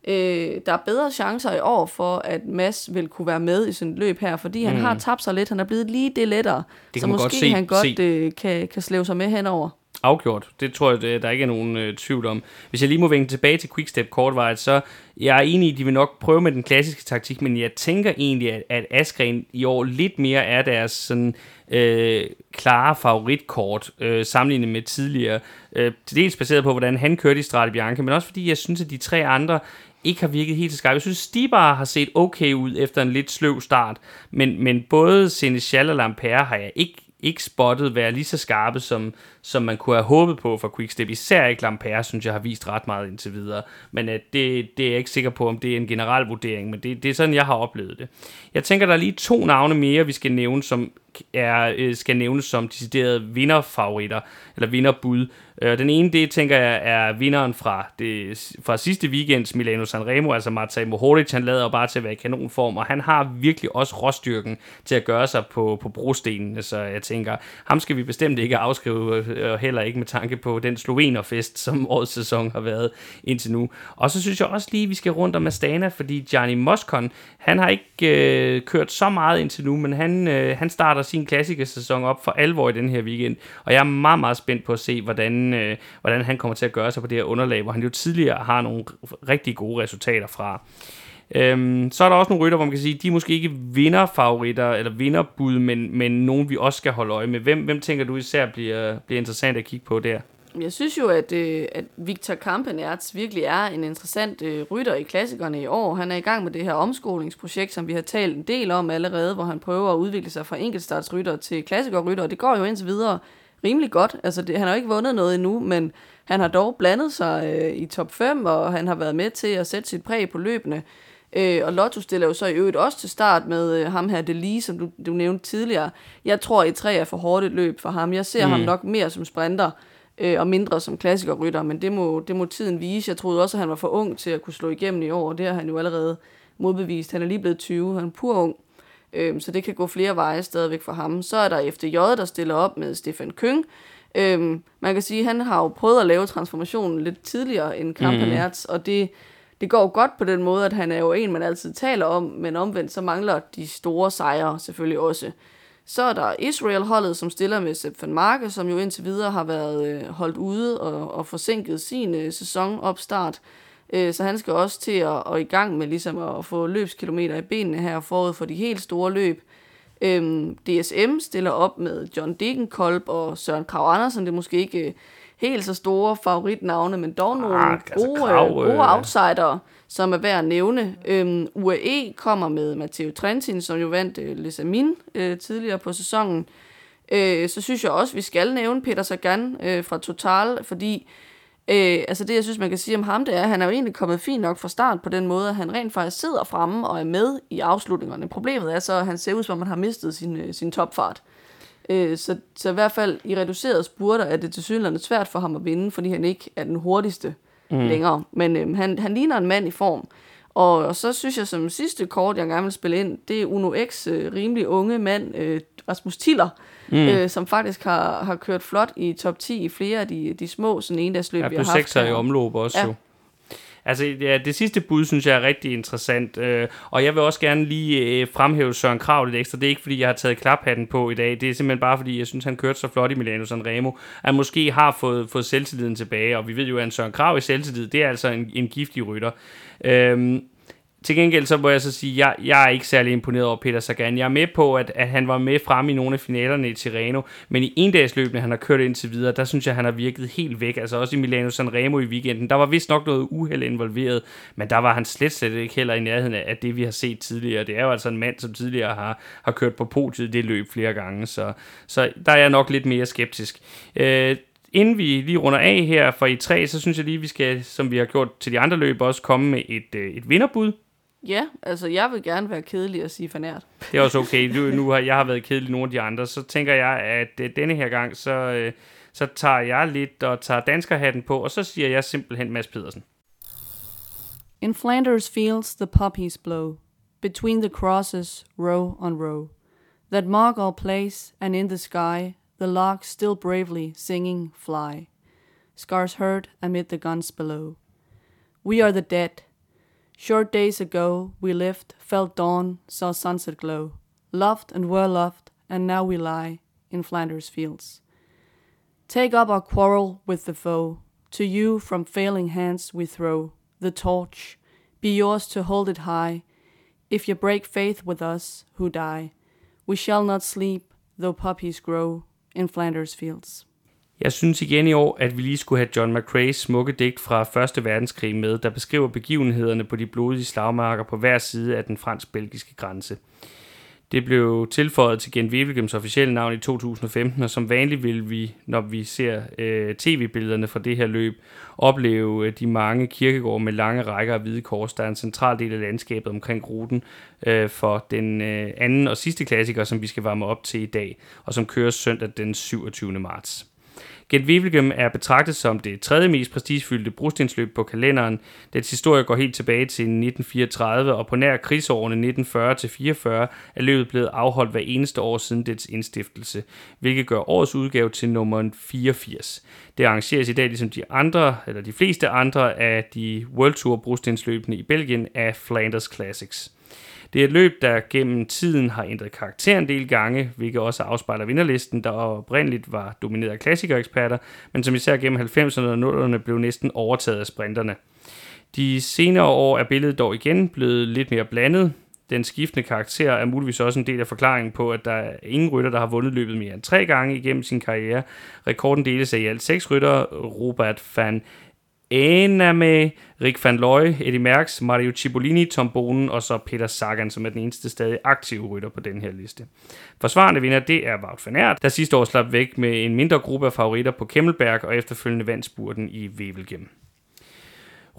øh, der er bedre chancer i år for, at Mads vil kunne være med i sådan et løb her, fordi han mm. har tabt sig lidt. Han er blevet lige det lettere. Det så måske godt se, han godt øh, kan, kan slæve sig med henover. Afgjort. Det tror jeg, der ikke er nogen øh, tvivl om. Hvis jeg lige må vende tilbage til Quickstep kortvejet, så jeg er enig i, at de vil nok prøve med den klassiske taktik, men jeg tænker egentlig, at, at Askren i år lidt mere er deres sådan, øh, klare favoritkort, øh, sammenlignet med tidligere. Øh, til dels baseret på, hvordan han kørte i Strade Bianca, men også fordi jeg synes, at de tre andre ikke har virket helt så skarpe. Jeg synes, Stibar har set okay ud efter en lidt sløv start, men, men både Seneschal og Lampere har jeg ikke ikke spottet være lige så skarpe, som, som man kunne have håbet på for Quickstep. Især ikke Lampere, synes jeg har vist ret meget indtil videre. Men at det, det er jeg ikke sikker på, om det er en generel vurdering, men det, det er sådan, jeg har oplevet det. Jeg tænker, der er lige to navne mere, vi skal nævne, som er, øh, skal nævnes som deciderede vinderfavoritter, eller vinderbud. Øh, den ene, det tænker jeg, er vinderen fra, det, fra sidste weekends Milano Sanremo, altså Matej Mohoric, han lader jo bare til at være i kanonform, og han har virkelig også råstyrken til at gøre sig på, på brostenene, så jeg tænker, ham skal vi bestemt ikke afskrive, øh, og heller ikke med tanke på den slovenerfest, som årets sæson har været indtil nu. Og så synes jeg også lige, vi skal rundt om Astana, fordi Gianni Moscon, han har ikke øh, kørt så meget indtil nu, men han, øh, han starter sin klassikersæson op for alvor i den her weekend, og jeg er meget, meget spændt på at se, hvordan, øh, hvordan han kommer til at gøre sig på det her underlag, hvor han jo tidligere har nogle rigtig gode resultater fra. Øhm, så er der også nogle rytter, hvor man kan sige, de er måske ikke vinderfavoritter eller vinderbud, men, men nogen, vi også skal holde øje med. Hvem, hvem tænker du især bliver, bliver interessant at kigge på der? Jeg synes jo, at, øh, at Victor Kampenerts virkelig er en interessant øh, rytter i klassikerne i år. Han er i gang med det her omskolingsprojekt, som vi har talt en del om allerede, hvor han prøver at udvikle sig fra enkeltstartsrytter til klassikerrytter, og det går jo indtil videre rimelig godt. Altså, det, han har jo ikke vundet noget endnu, men han har dog blandet sig øh, i top 5, og han har været med til at sætte sit præg på løbende. Øh, og Lotto stiller jo så i øvrigt også til start med øh, ham her, Deli, som du, du nævnte tidligere. Jeg tror, at E3 er for hårdt et løb for ham. Jeg ser mm. ham nok mere som sprinter, øh, og mindre som klassikerrytter, men det må, det må tiden vise. Jeg troede også, at han var for ung til at kunne slå igennem i år, og det har han jo allerede modbevist. Han er lige blevet 20, han er pur ung, øh, så det kan gå flere veje stadigvæk for ham. Så er der FDJ, der stiller op med Stefan Køng. Øh, man kan sige, at han har jo prøvet at lave transformationen lidt tidligere end Kampenerts, mm. og det, det går godt på den måde, at han er jo en, man altid taler om, men omvendt så mangler de store sejre selvfølgelig også. Så er der Israel-holdet, som stiller med Sepp van Marke, som jo indtil videre har været øh, holdt ude og, og forsinket sin øh, sæsonopstart. Øh, så han skal også til at, at i gang med ligesom at få løbskilometer i benene her forud for de helt store løb. Øhm, DSM stiller op med John Degenkolb og Søren Krav Andersen. Det er måske ikke helt så store favoritnavne, men dog nogle ah, altså gode, Krav, øh... gode outsider, som er værd at nævne. Øhm, UAE kommer med Matteo Trentin, som jo vandt øh, Les Amin øh, tidligere på sæsonen. Øh, så synes jeg også, vi skal nævne Peter Sagan øh, fra Total, fordi Øh, altså det, jeg synes, man kan sige om ham, det er, at han er jo egentlig kommet fint nok fra start på den måde, at han rent faktisk sidder fremme og er med i afslutningerne. Problemet er så, at han ser ud som om, han har mistet sin, øh, sin topfart. Øh, så, så i hvert fald i reduceret spurter er det til synligheden svært for ham at vinde, fordi han ikke er den hurtigste mm. længere. Men øh, han, han ligner en mand i form. Og, og så synes jeg som sidste kort, jeg gerne vil spille ind, det er Uno X, øh, rimelig unge mand, øh, Rasmus Tiller, mm. øh, som faktisk har, har kørt flot i top 10 i flere af de, de små sådan endagsløb, ja, vi har haft. Ja, i omløb også ja. jo. Altså, ja, det sidste bud, synes jeg er rigtig interessant, øh, og jeg vil også gerne lige øh, fremhæve Søren Krav lidt ekstra. Det er ikke, fordi jeg har taget klaphatten på i dag, det er simpelthen bare, fordi jeg synes, han kørte så flot i Milano Sanremo, at han måske har fået, fået selvtilliden tilbage, og vi ved jo, at en Søren Krav i selvtillid, det er altså en, en giftig rytter. Øh, til gengæld så må jeg så sige, at jeg, jeg er ikke særlig imponeret over Peter Sagan. Jeg er med på, at, at han var med frem i nogle af finalerne i Tirreno, men i endagsløbene, han har kørt indtil videre, der synes jeg, han har virket helt væk. Altså også i Milano Sanremo i weekenden. Der var vist nok noget uheld involveret, men der var han slet, slet ikke heller i nærheden af det, vi har set tidligere. Det er jo altså en mand, som tidligere har, har kørt på podiet det løb flere gange, så, så der er jeg nok lidt mere skeptisk. Øh, inden vi lige runder af her for i 3, så synes jeg lige, vi skal, som vi har gjort til de andre løb, også komme med et, øh, et vinderbud. Ja, altså jeg vil gerne være kedelig og sige fornært. Det er også okay. Nu, nu har jeg har været kedelig nogle af de andre, så tænker jeg, at uh, denne her gang, så, uh, så tager jeg lidt og tager danskerhatten på, og så siger jeg simpelthen Mads Pedersen. In Flanders fields the poppies blow, between the crosses row on row. That mark all place, and in the sky, the larks still bravely singing fly. Scars heard amid the guns below. We are the dead, Short days ago we lived, felt dawn, saw sunset glow, loved and were loved, and now we lie in Flanders fields. Take up our quarrel with the foe, to you from failing hands we throw the torch, be yours to hold it high. If you break faith with us who die, we shall not sleep, though poppies grow in Flanders fields. Jeg synes igen i år, at vi lige skulle have John McCrae's smukke digt fra 1. verdenskrig med, der beskriver begivenhederne på de blodige slagmarker på hver side af den fransk-belgiske grænse. Det blev tilføjet til Gen Wevelgems officielle navn i 2015, og som vanligt vil vi, når vi ser øh, tv-billederne fra det her løb, opleve øh, de mange kirkegårde med lange rækker af hvide kors, der er en central del af landskabet omkring ruten øh, for den øh, anden og sidste klassiker, som vi skal varme op til i dag, og som køres søndag den 27. marts. Gent Wevelgem er betragtet som det tredje mest prestigefyldte brostensløb på kalenderen. Dets historie går helt tilbage til 1934, og på nær krigsårene 1940-44 er løbet blevet afholdt hver eneste år siden dets indstiftelse, hvilket gør årets udgave til nummer 84. Det arrangeres i dag ligesom de andre, eller de fleste andre af de World Tour brostensløbene i Belgien af Flanders Classics. Det er et løb, der gennem tiden har ændret karakter en del gange, hvilket også afspejler vinderlisten, der oprindeligt var domineret af klassikereksperter, men som især gennem 90'erne og 00'erne blev næsten overtaget af sprinterne. De senere år er billedet dog igen blevet lidt mere blandet. Den skiftende karakter er muligvis også en del af forklaringen på, at der er ingen rytter, der har vundet løbet mere end tre gange igennem sin karriere. Rekorden deles af i alt seks rytter. Robert van Ename, Rick van Looy, Eddie Merckx, Mario Cipollini, Tom Bonen og så Peter Sagan, som er den eneste stadig aktive rytter på den her liste. Forsvarende vinder, det er Wout van Aert, der sidste år slap væk med en mindre gruppe af favoritter på Kemmelberg og efterfølgende vandt spurten i Wevelgem.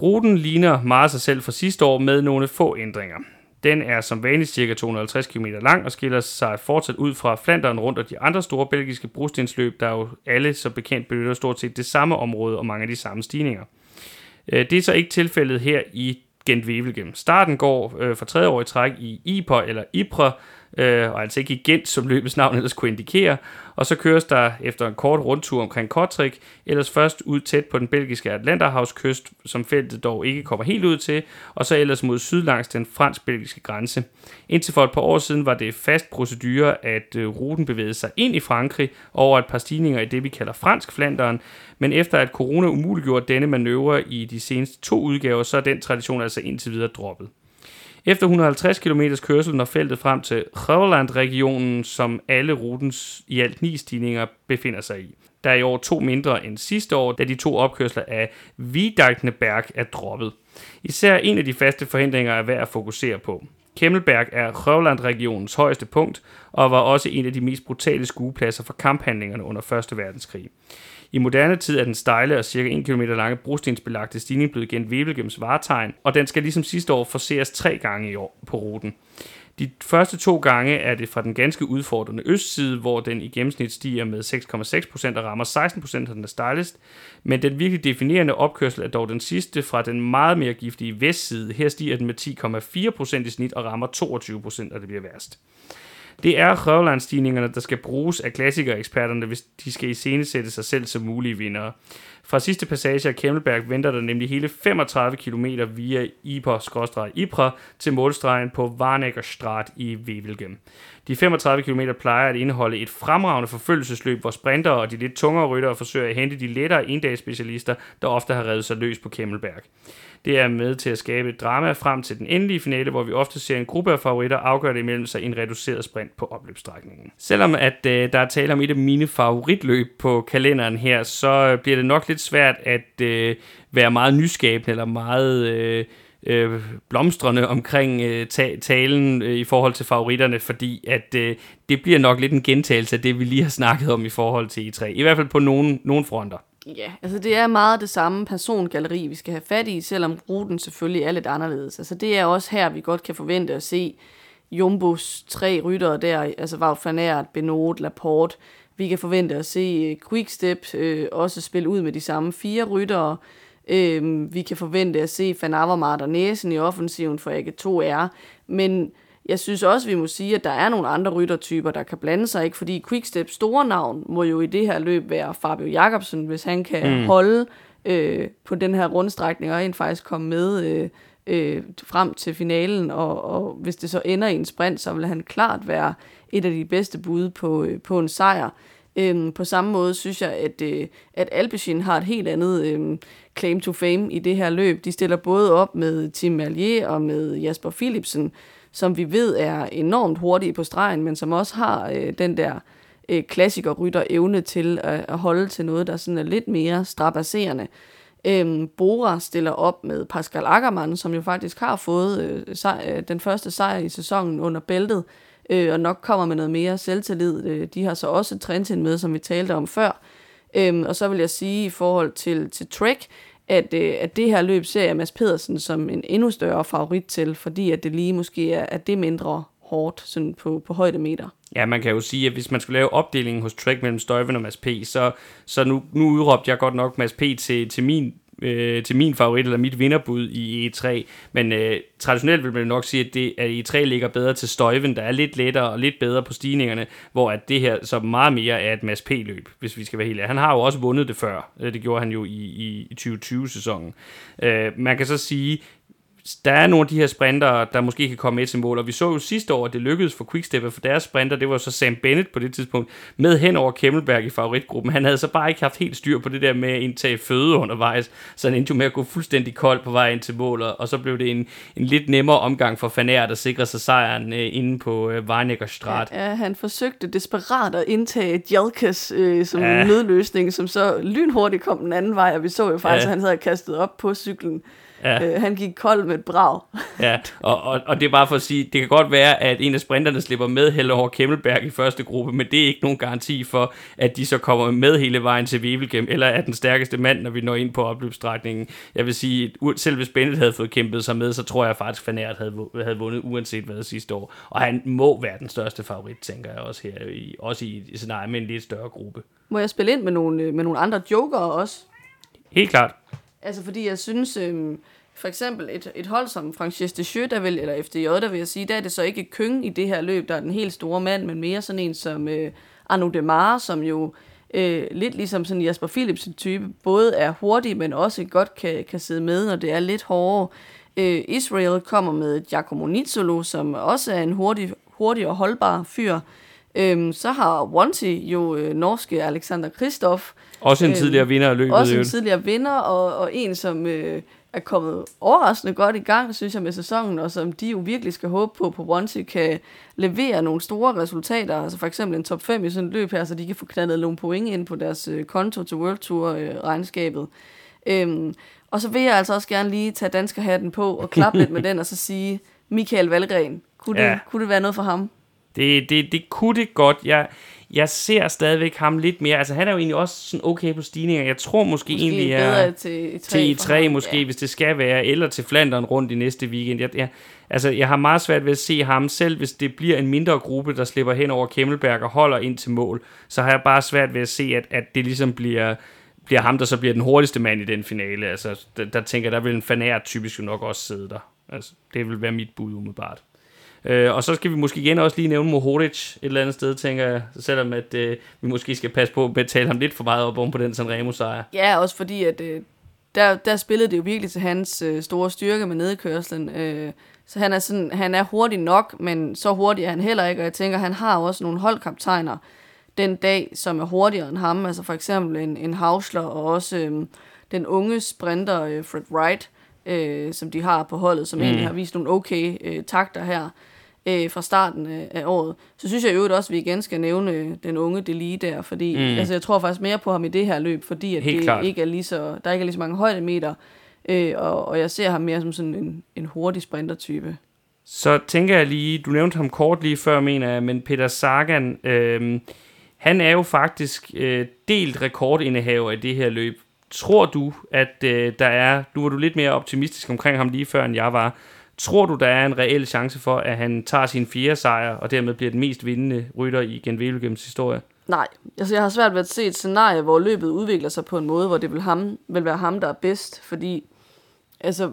Ruten ligner meget sig selv fra sidste år med nogle få ændringer. Den er som vanligt ca. 250 km lang og skiller sig fortsat ud fra Flanderen rundt og de andre store belgiske brostensløb, der jo alle så bekendt benytter stort set det samme område og mange af de samme stigninger. Øh, det er så ikke tilfældet her i Gent Wevelgem. Starten går øh, for tredje år i træk i Ypres eller Ypres, øh, og altså ikke i Gent, som løbets navn ellers kunne indikere, og så køres der efter en kort rundtur omkring Kortrik, ellers først ud tæt på den belgiske Atlanterhavskyst, som feltet dog ikke kommer helt ud til, og så ellers mod syd langs den fransk-belgiske grænse. Indtil for et par år siden var det fast procedure, at øh, ruten bevægede sig ind i Frankrig over et par stigninger i det, vi kalder fransk Flanderen, men efter at corona umuliggjorde denne manøvre i de seneste to udgaver, så er den tradition altså indtil videre droppet. Efter 150 km kørsel når feltet frem til Røverland-regionen, som alle rutens i alt ni stigninger befinder sig i. Der er i år to mindre end sidste år, da de to opkørsler af Vidagneberg er droppet. Især en af de faste forhindringer er værd at fokusere på. Kemmelberg er Røvland-regionens højeste punkt, og var også en af de mest brutale skuepladser for kamphandlingerne under 1. verdenskrig. I moderne tid er den stejle og cirka 1 km lange brostensbelagte stigning blevet gennem Wevelgems varetegn, og den skal ligesom sidste år forseres tre gange i år på ruten. De første to gange er det fra den ganske udfordrende østside, hvor den i gennemsnit stiger med 6,6% og rammer 16% af den er stejlest. Men den virkelig definerende opkørsel er dog den sidste fra den meget mere giftige vestside. Her stiger den med 10,4% i snit og rammer 22%, og det bliver værst. Det er røvlandstigningerne, der skal bruges af klassikereksperterne, hvis de skal iscenesætte sig selv som mulige vindere. Fra sidste passage af Kemmelberg venter der nemlig hele 35 km via Iper-Ipra til målstregen på Varnækkerstrat i Wevelgem. De 35 km plejer at indeholde et fremragende forfølgelsesløb, hvor sprinter og de lidt tungere ryttere forsøger at hente de lettere endagsspecialister, der ofte har revet sig løs på Kemmelberg. Det er med til at skabe et drama frem til den endelige finale, hvor vi ofte ser en gruppe af favoritter afgøre det imellem sig i en reduceret sprint på opløbsstrækningen. Selvom at øh, der er tale om et af mine favoritløb på kalenderen her, så øh, bliver det nok lidt svært at øh, være meget nyskabende eller meget... Øh, øh, blomstrende omkring øh, ta- talen øh, i forhold til favoritterne, fordi at øh, det bliver nok lidt en gentagelse af det, vi lige har snakket om i forhold til E3. I hvert fald på nogle, nogle fronter. Ja, altså det er meget det samme persongalleri, vi skal have fat i, selvom ruten selvfølgelig er lidt anderledes. Altså det er også her, vi godt kan forvente at se Jumbos tre ryttere der, altså Wout van Aert, Benoit, Laporte. Vi kan forvente at se øh, Quickstep øh, også spille ud med de samme fire ryttere. Øh, vi kan forvente at se Van Avermaet og Næsen i offensiven for AG2R. Men jeg synes også, vi må sige, at der er nogle andre ryttertyper, der kan blande sig, ikke? fordi Quickstep store navn må jo i det her løb være Fabio Jacobsen, hvis han kan mm. holde øh, på den her rundstrækning og en faktisk komme med øh, øh, frem til finalen, og, og hvis det så ender i en sprint, så vil han klart være et af de bedste bud på, øh, på en sejr. Øhm, på samme måde synes jeg, at, øh, at Alpecin har et helt andet øh, claim to fame i det her løb. De stiller både op med Tim Merlier og med Jasper Philipsen, som vi ved er enormt hurtige på stregen, men som også har øh, den der øh, klassikerrytter evne til at, at holde til noget, der sådan er lidt mere strapasserende. Øhm, Bora stiller op med Pascal Ackermann, som jo faktisk har fået øh, sej, øh, den første sejr i sæsonen under bæltet. øh, og nok kommer med noget mere selvtillid. Øh, de har så også Trentin med, som vi talte om før. Øhm, og så vil jeg sige i forhold til, til Trek, at, øh, at det her løb ser jeg Mads Pedersen som en endnu større favorit til, fordi at det lige måske er, at det mindre hårdt sådan på, på højdemeter. Ja, man kan jo sige, at hvis man skulle lave opdelingen hos Trek mellem Støjven og Mads P., så, så nu, nu udråbte jeg godt nok Mads P. til, til min øh, til min favorit, eller mit vinderbud i E3. Men øh, traditionelt vil man nok sige, at, det, at E3 ligger bedre til Støjven, der er lidt lettere og lidt bedre på stigningerne, hvor at det her så meget mere er et Mads P-løb, hvis vi skal være helt ærlige. Han har jo også vundet det før. Øh, det gjorde han jo i, i, i 2020-sæsonen. Øh, man kan så sige, der er nogle af de her sprinter, der måske kan komme med til mål, og vi så jo sidste år, at det lykkedes for Quickstep, for deres sprinter, det var så Sam Bennett på det tidspunkt, med hen over Kemmelberg i favoritgruppen. Han havde så bare ikke haft helt styr på det der med at indtage føde undervejs, så han endte jo med at gå fuldstændig kold på vej ind til mål, og så blev det en, en lidt nemmere omgang for Fanær, der sikrer sig sejren øh, inde på øh, Strat. Ja, ja, han forsøgte desperat at indtage Jalkas øh, som ja. nødløsning, som så lynhurtigt kom den anden vej, og vi så jo faktisk, ja. at han havde kastet op på cyklen Ja. Øh, han gik kold med et brag. ja, og, og, og det er bare for at sige, det kan godt være, at en af sprinterne slipper med heller over Kemmelberg i første gruppe, men det er ikke nogen garanti for, at de så kommer med hele vejen til Wevelgem, eller er den stærkeste mand, når vi når ind på opløbsstrækningen. Jeg vil sige, selv hvis Bennett havde fået kæmpet sig med, så tror jeg faktisk, at Fanert havde, havde vundet, uanset hvad sidste år. Og han må være den største favorit, tænker jeg også her, i, også i, i sådan med en lidt større gruppe. Må jeg spille ind med nogle, med nogle andre joker også? Helt klart. Altså fordi jeg synes, øh, for eksempel et, et hold som Frances de Jeux, der vil, eller FDJ, der vil jeg sige, der er det så ikke Køng i det her løb, der er den helt store mand, men mere sådan en som øh, Arnaud Demare, som jo øh, lidt ligesom sådan Jasper Philips type, både er hurtig, men også godt kan, kan sidde med, når det er lidt hårdere. Øh, Israel kommer med Giacomo Nizzolo, som også er en hurtig, hurtig og holdbar fyr. Øhm, så har Wanty jo øh, norske Alexander Kristoff. Også en øh, tidligere vinder af løbet. Også en tidligere vinder, og, og en, som øh, er kommet overraskende godt i gang, synes jeg, med sæsonen, og som de jo virkelig skal håbe på, på Wanty kan levere nogle store resultater, altså for eksempel en top 5 i sådan et løb her, så de kan få knaldet nogle point ind på deres øh, konto til World Tour-regnskabet. Øh, øhm, og så vil jeg altså også gerne lige tage danskerhatten på og klappe lidt med den, og så sige, Michael Valgren, kunne, ja. det, kunne det være noget for ham? Det, det, det kunne det godt. Jeg, jeg ser stadigvæk ham lidt mere. Altså, han er jo egentlig også sådan okay på stigninger. Jeg tror måske, måske egentlig er til, til E3 måske, ja. hvis det skal være, eller til Flandern rundt i næste weekend. Jeg, jeg, altså, jeg har meget svært ved at se ham, selv hvis det bliver en mindre gruppe, der slipper hen over Kemmelberg og holder ind til mål, så har jeg bare svært ved at se, at, at det ligesom bliver bliver ham, der så bliver den hurtigste mand i den finale. Altså, der, der tænker jeg, der vil en fanær typisk jo nok også sidde der. Altså, det vil være mit bud umiddelbart. Øh, og så skal vi måske igen også lige nævne Mohoric et eller andet sted, tænker jeg, selvom at øh, vi måske skal passe på at tale ham lidt for meget op om på den Sanremo sejr. Ja, også fordi at øh, der, der spillede det jo virkelig til hans øh, store styrke med nedkørslen. Øh, så han er, sådan, han er hurtig nok, men så hurtig er han heller ikke, og jeg tænker, han har også nogle holdkaptajner den dag, som er hurtigere end ham, altså for eksempel en, en Hausler, og også øh, den unge sprinter øh, Fred Wright, øh, som de har på holdet, som mm. egentlig har vist nogle okay øh, takter her øh, fra starten af, af året. Så synes jeg jo også, at vi igen skal nævne øh, den unge Deli der, fordi mm. altså, jeg tror faktisk mere på ham i det her løb, fordi at det ikke er lige så, der ikke er lige så mange højdemeter, øh, og, og jeg ser ham mere som sådan en, en hurtig sprintertype. Så tænker jeg lige, du nævnte ham kort lige før, mener jeg, men Peter Sagan, øh, han er jo faktisk øh, delt rekordindehaver i det her løb. Tror du, at øh, der er, nu var du lidt mere optimistisk omkring ham lige før, end jeg var, Tror du, der er en reel chance for, at han tager sin fjerde sejr, og dermed bliver den mest vindende rytter i Gen historie? Nej, altså jeg har svært ved at se et scenarie, hvor løbet udvikler sig på en måde, hvor det vil, ham, vil være ham, der er bedst, fordi altså,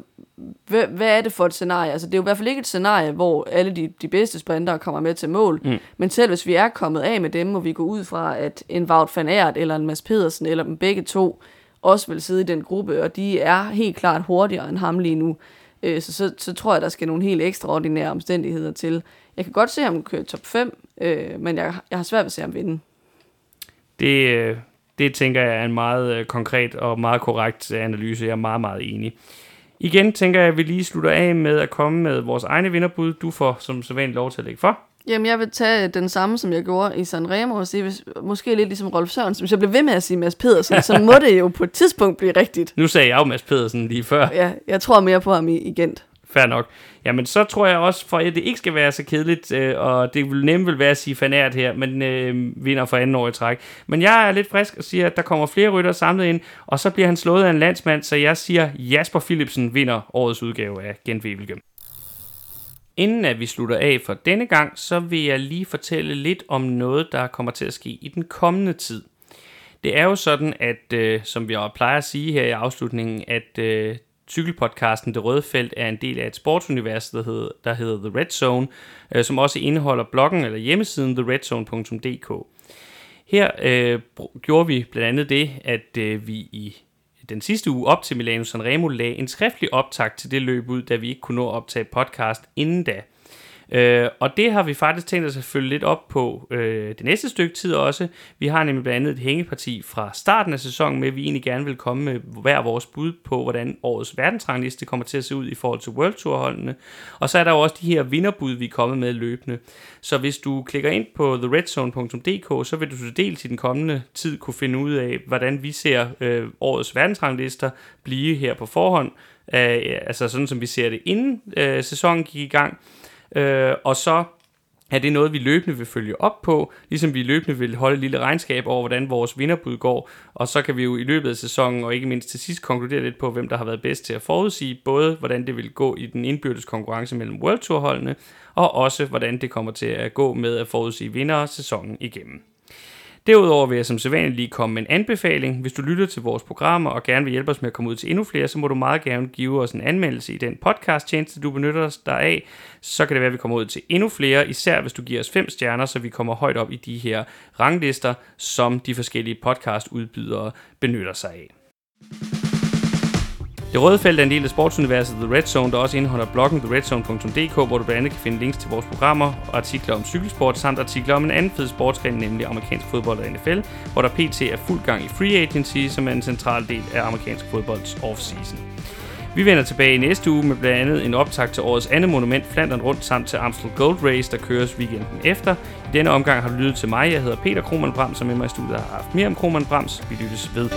hvad, hvad er det for et scenarie? Altså, det er jo i hvert fald ikke et scenarie, hvor alle de, de bedste sprintere kommer med til mål, mm. men selv hvis vi er kommet af med dem, må vi gå ud fra, at en Wout van Aert eller en Mads Pedersen, eller dem begge to, også vil sidde i den gruppe, og de er helt klart hurtigere end ham lige nu. Øh, så, så, så tror jeg, der skal nogle helt ekstraordinære omstændigheder til. Jeg kan godt se ham køre top 5, øh, men jeg, jeg har svært ved at se ham vinde. Det, øh, det tænker jeg er en meget øh, konkret og meget korrekt øh, analyse. Jeg er meget, meget enig. Igen tænker jeg, at vi lige slutter af med at komme med vores egne vinderbud. Du får som sædvanligt lov til at lægge for. Jamen, jeg vil tage den samme, som jeg gjorde i Sanremo, og sige, hvis, måske lidt ligesom Rolf Sørensen. Hvis jeg bliver ved med at sige Mads Pedersen, så må det jo på et tidspunkt blive rigtigt. Nu sagde jeg jo Mads Pedersen lige før. Ja, jeg tror mere på ham i, i Gent. Fair nok. Jamen, så tror jeg også, for at det ikke skal være så kedeligt, øh, og det vil nemt vil være at sige fanært her, men øh, vinder for anden år i træk. Men jeg er lidt frisk og siger, at der kommer flere rytter samlet ind, og så bliver han slået af en landsmand, så jeg siger, Jasper Philipsen vinder årets udgave af Gent Wevelgem. Inden at vi slutter af for denne gang, så vil jeg lige fortælle lidt om noget, der kommer til at ske i den kommende tid. Det er jo sådan, at øh, som vi også plejer at sige her i afslutningen, at øh, cykelpodcasten Det Røde Felt er en del af et sportsunivers, der hedder, der hedder The Red Zone, øh, som også indeholder bloggen eller hjemmesiden theredzone.dk. Her øh, gjorde vi blandt andet det, at øh, vi i den sidste uge op til Milano Sanremo lagde en skriftlig optag til det løb ud, da vi ikke kunne nå at optage podcast inden da. Øh, og det har vi faktisk tænkt os at følge lidt op på øh, det næste stykke tid også. Vi har nemlig blandt andet et hængeparti fra starten af sæsonen med, at vi egentlig gerne vil komme med hver vores bud på, hvordan årets verdensrangliste kommer til at se ud i forhold til World Tour holdene. Og så er der jo også de her vinderbud, vi er kommet med løbende. Så hvis du klikker ind på theredzone.dk, så vil du til dels i den kommende tid kunne finde ud af, hvordan vi ser øh, årets verdensranglister blive her på forhånd. Øh, altså sådan som vi ser det inden øh, sæsonen gik i gang. Øh, og så er det noget, vi løbende vil følge op på, ligesom vi løbende vil holde et lille regnskab over, hvordan vores vinderbud går, og så kan vi jo i løbet af sæsonen, og ikke mindst til sidst, konkludere lidt på, hvem der har været bedst til at forudsige, både hvordan det vil gå i den indbyrdes konkurrence mellem World Tour holdene, og også hvordan det kommer til at gå med at forudsige vinder sæsonen igennem. Derudover vil jeg som sædvanligt lige komme med en anbefaling. Hvis du lytter til vores programmer og gerne vil hjælpe os med at komme ud til endnu flere, så må du meget gerne give os en anmeldelse i den podcast tjeneste, du benytter dig af. Så kan det være, at vi kommer ud til endnu flere, især hvis du giver os fem stjerner, så vi kommer højt op i de her ranglister, som de forskellige podcast-udbydere benytter sig af. Det røde felt er en del af sportsuniverset The Red Zone, der også indeholder bloggen theredzone.dk, hvor du blandt andet kan finde links til vores programmer og artikler om cykelsport, samt artikler om en anden fed sportsgren, nemlig amerikansk fodbold og NFL, hvor der pt. er fuld gang i free agency, som er en central del af amerikansk fodbolds off-season. Vi vender tilbage i næste uge med blandt andet en optag til årets andet monument, Flandern Rundt, samt til Amstel Gold Race, der køres weekenden efter. I denne omgang har du lyttet til mig. Jeg hedder Peter Krohmann Brams, og med mig i studiet har haft mere om Krohmann Brams. Vi lyttes ved.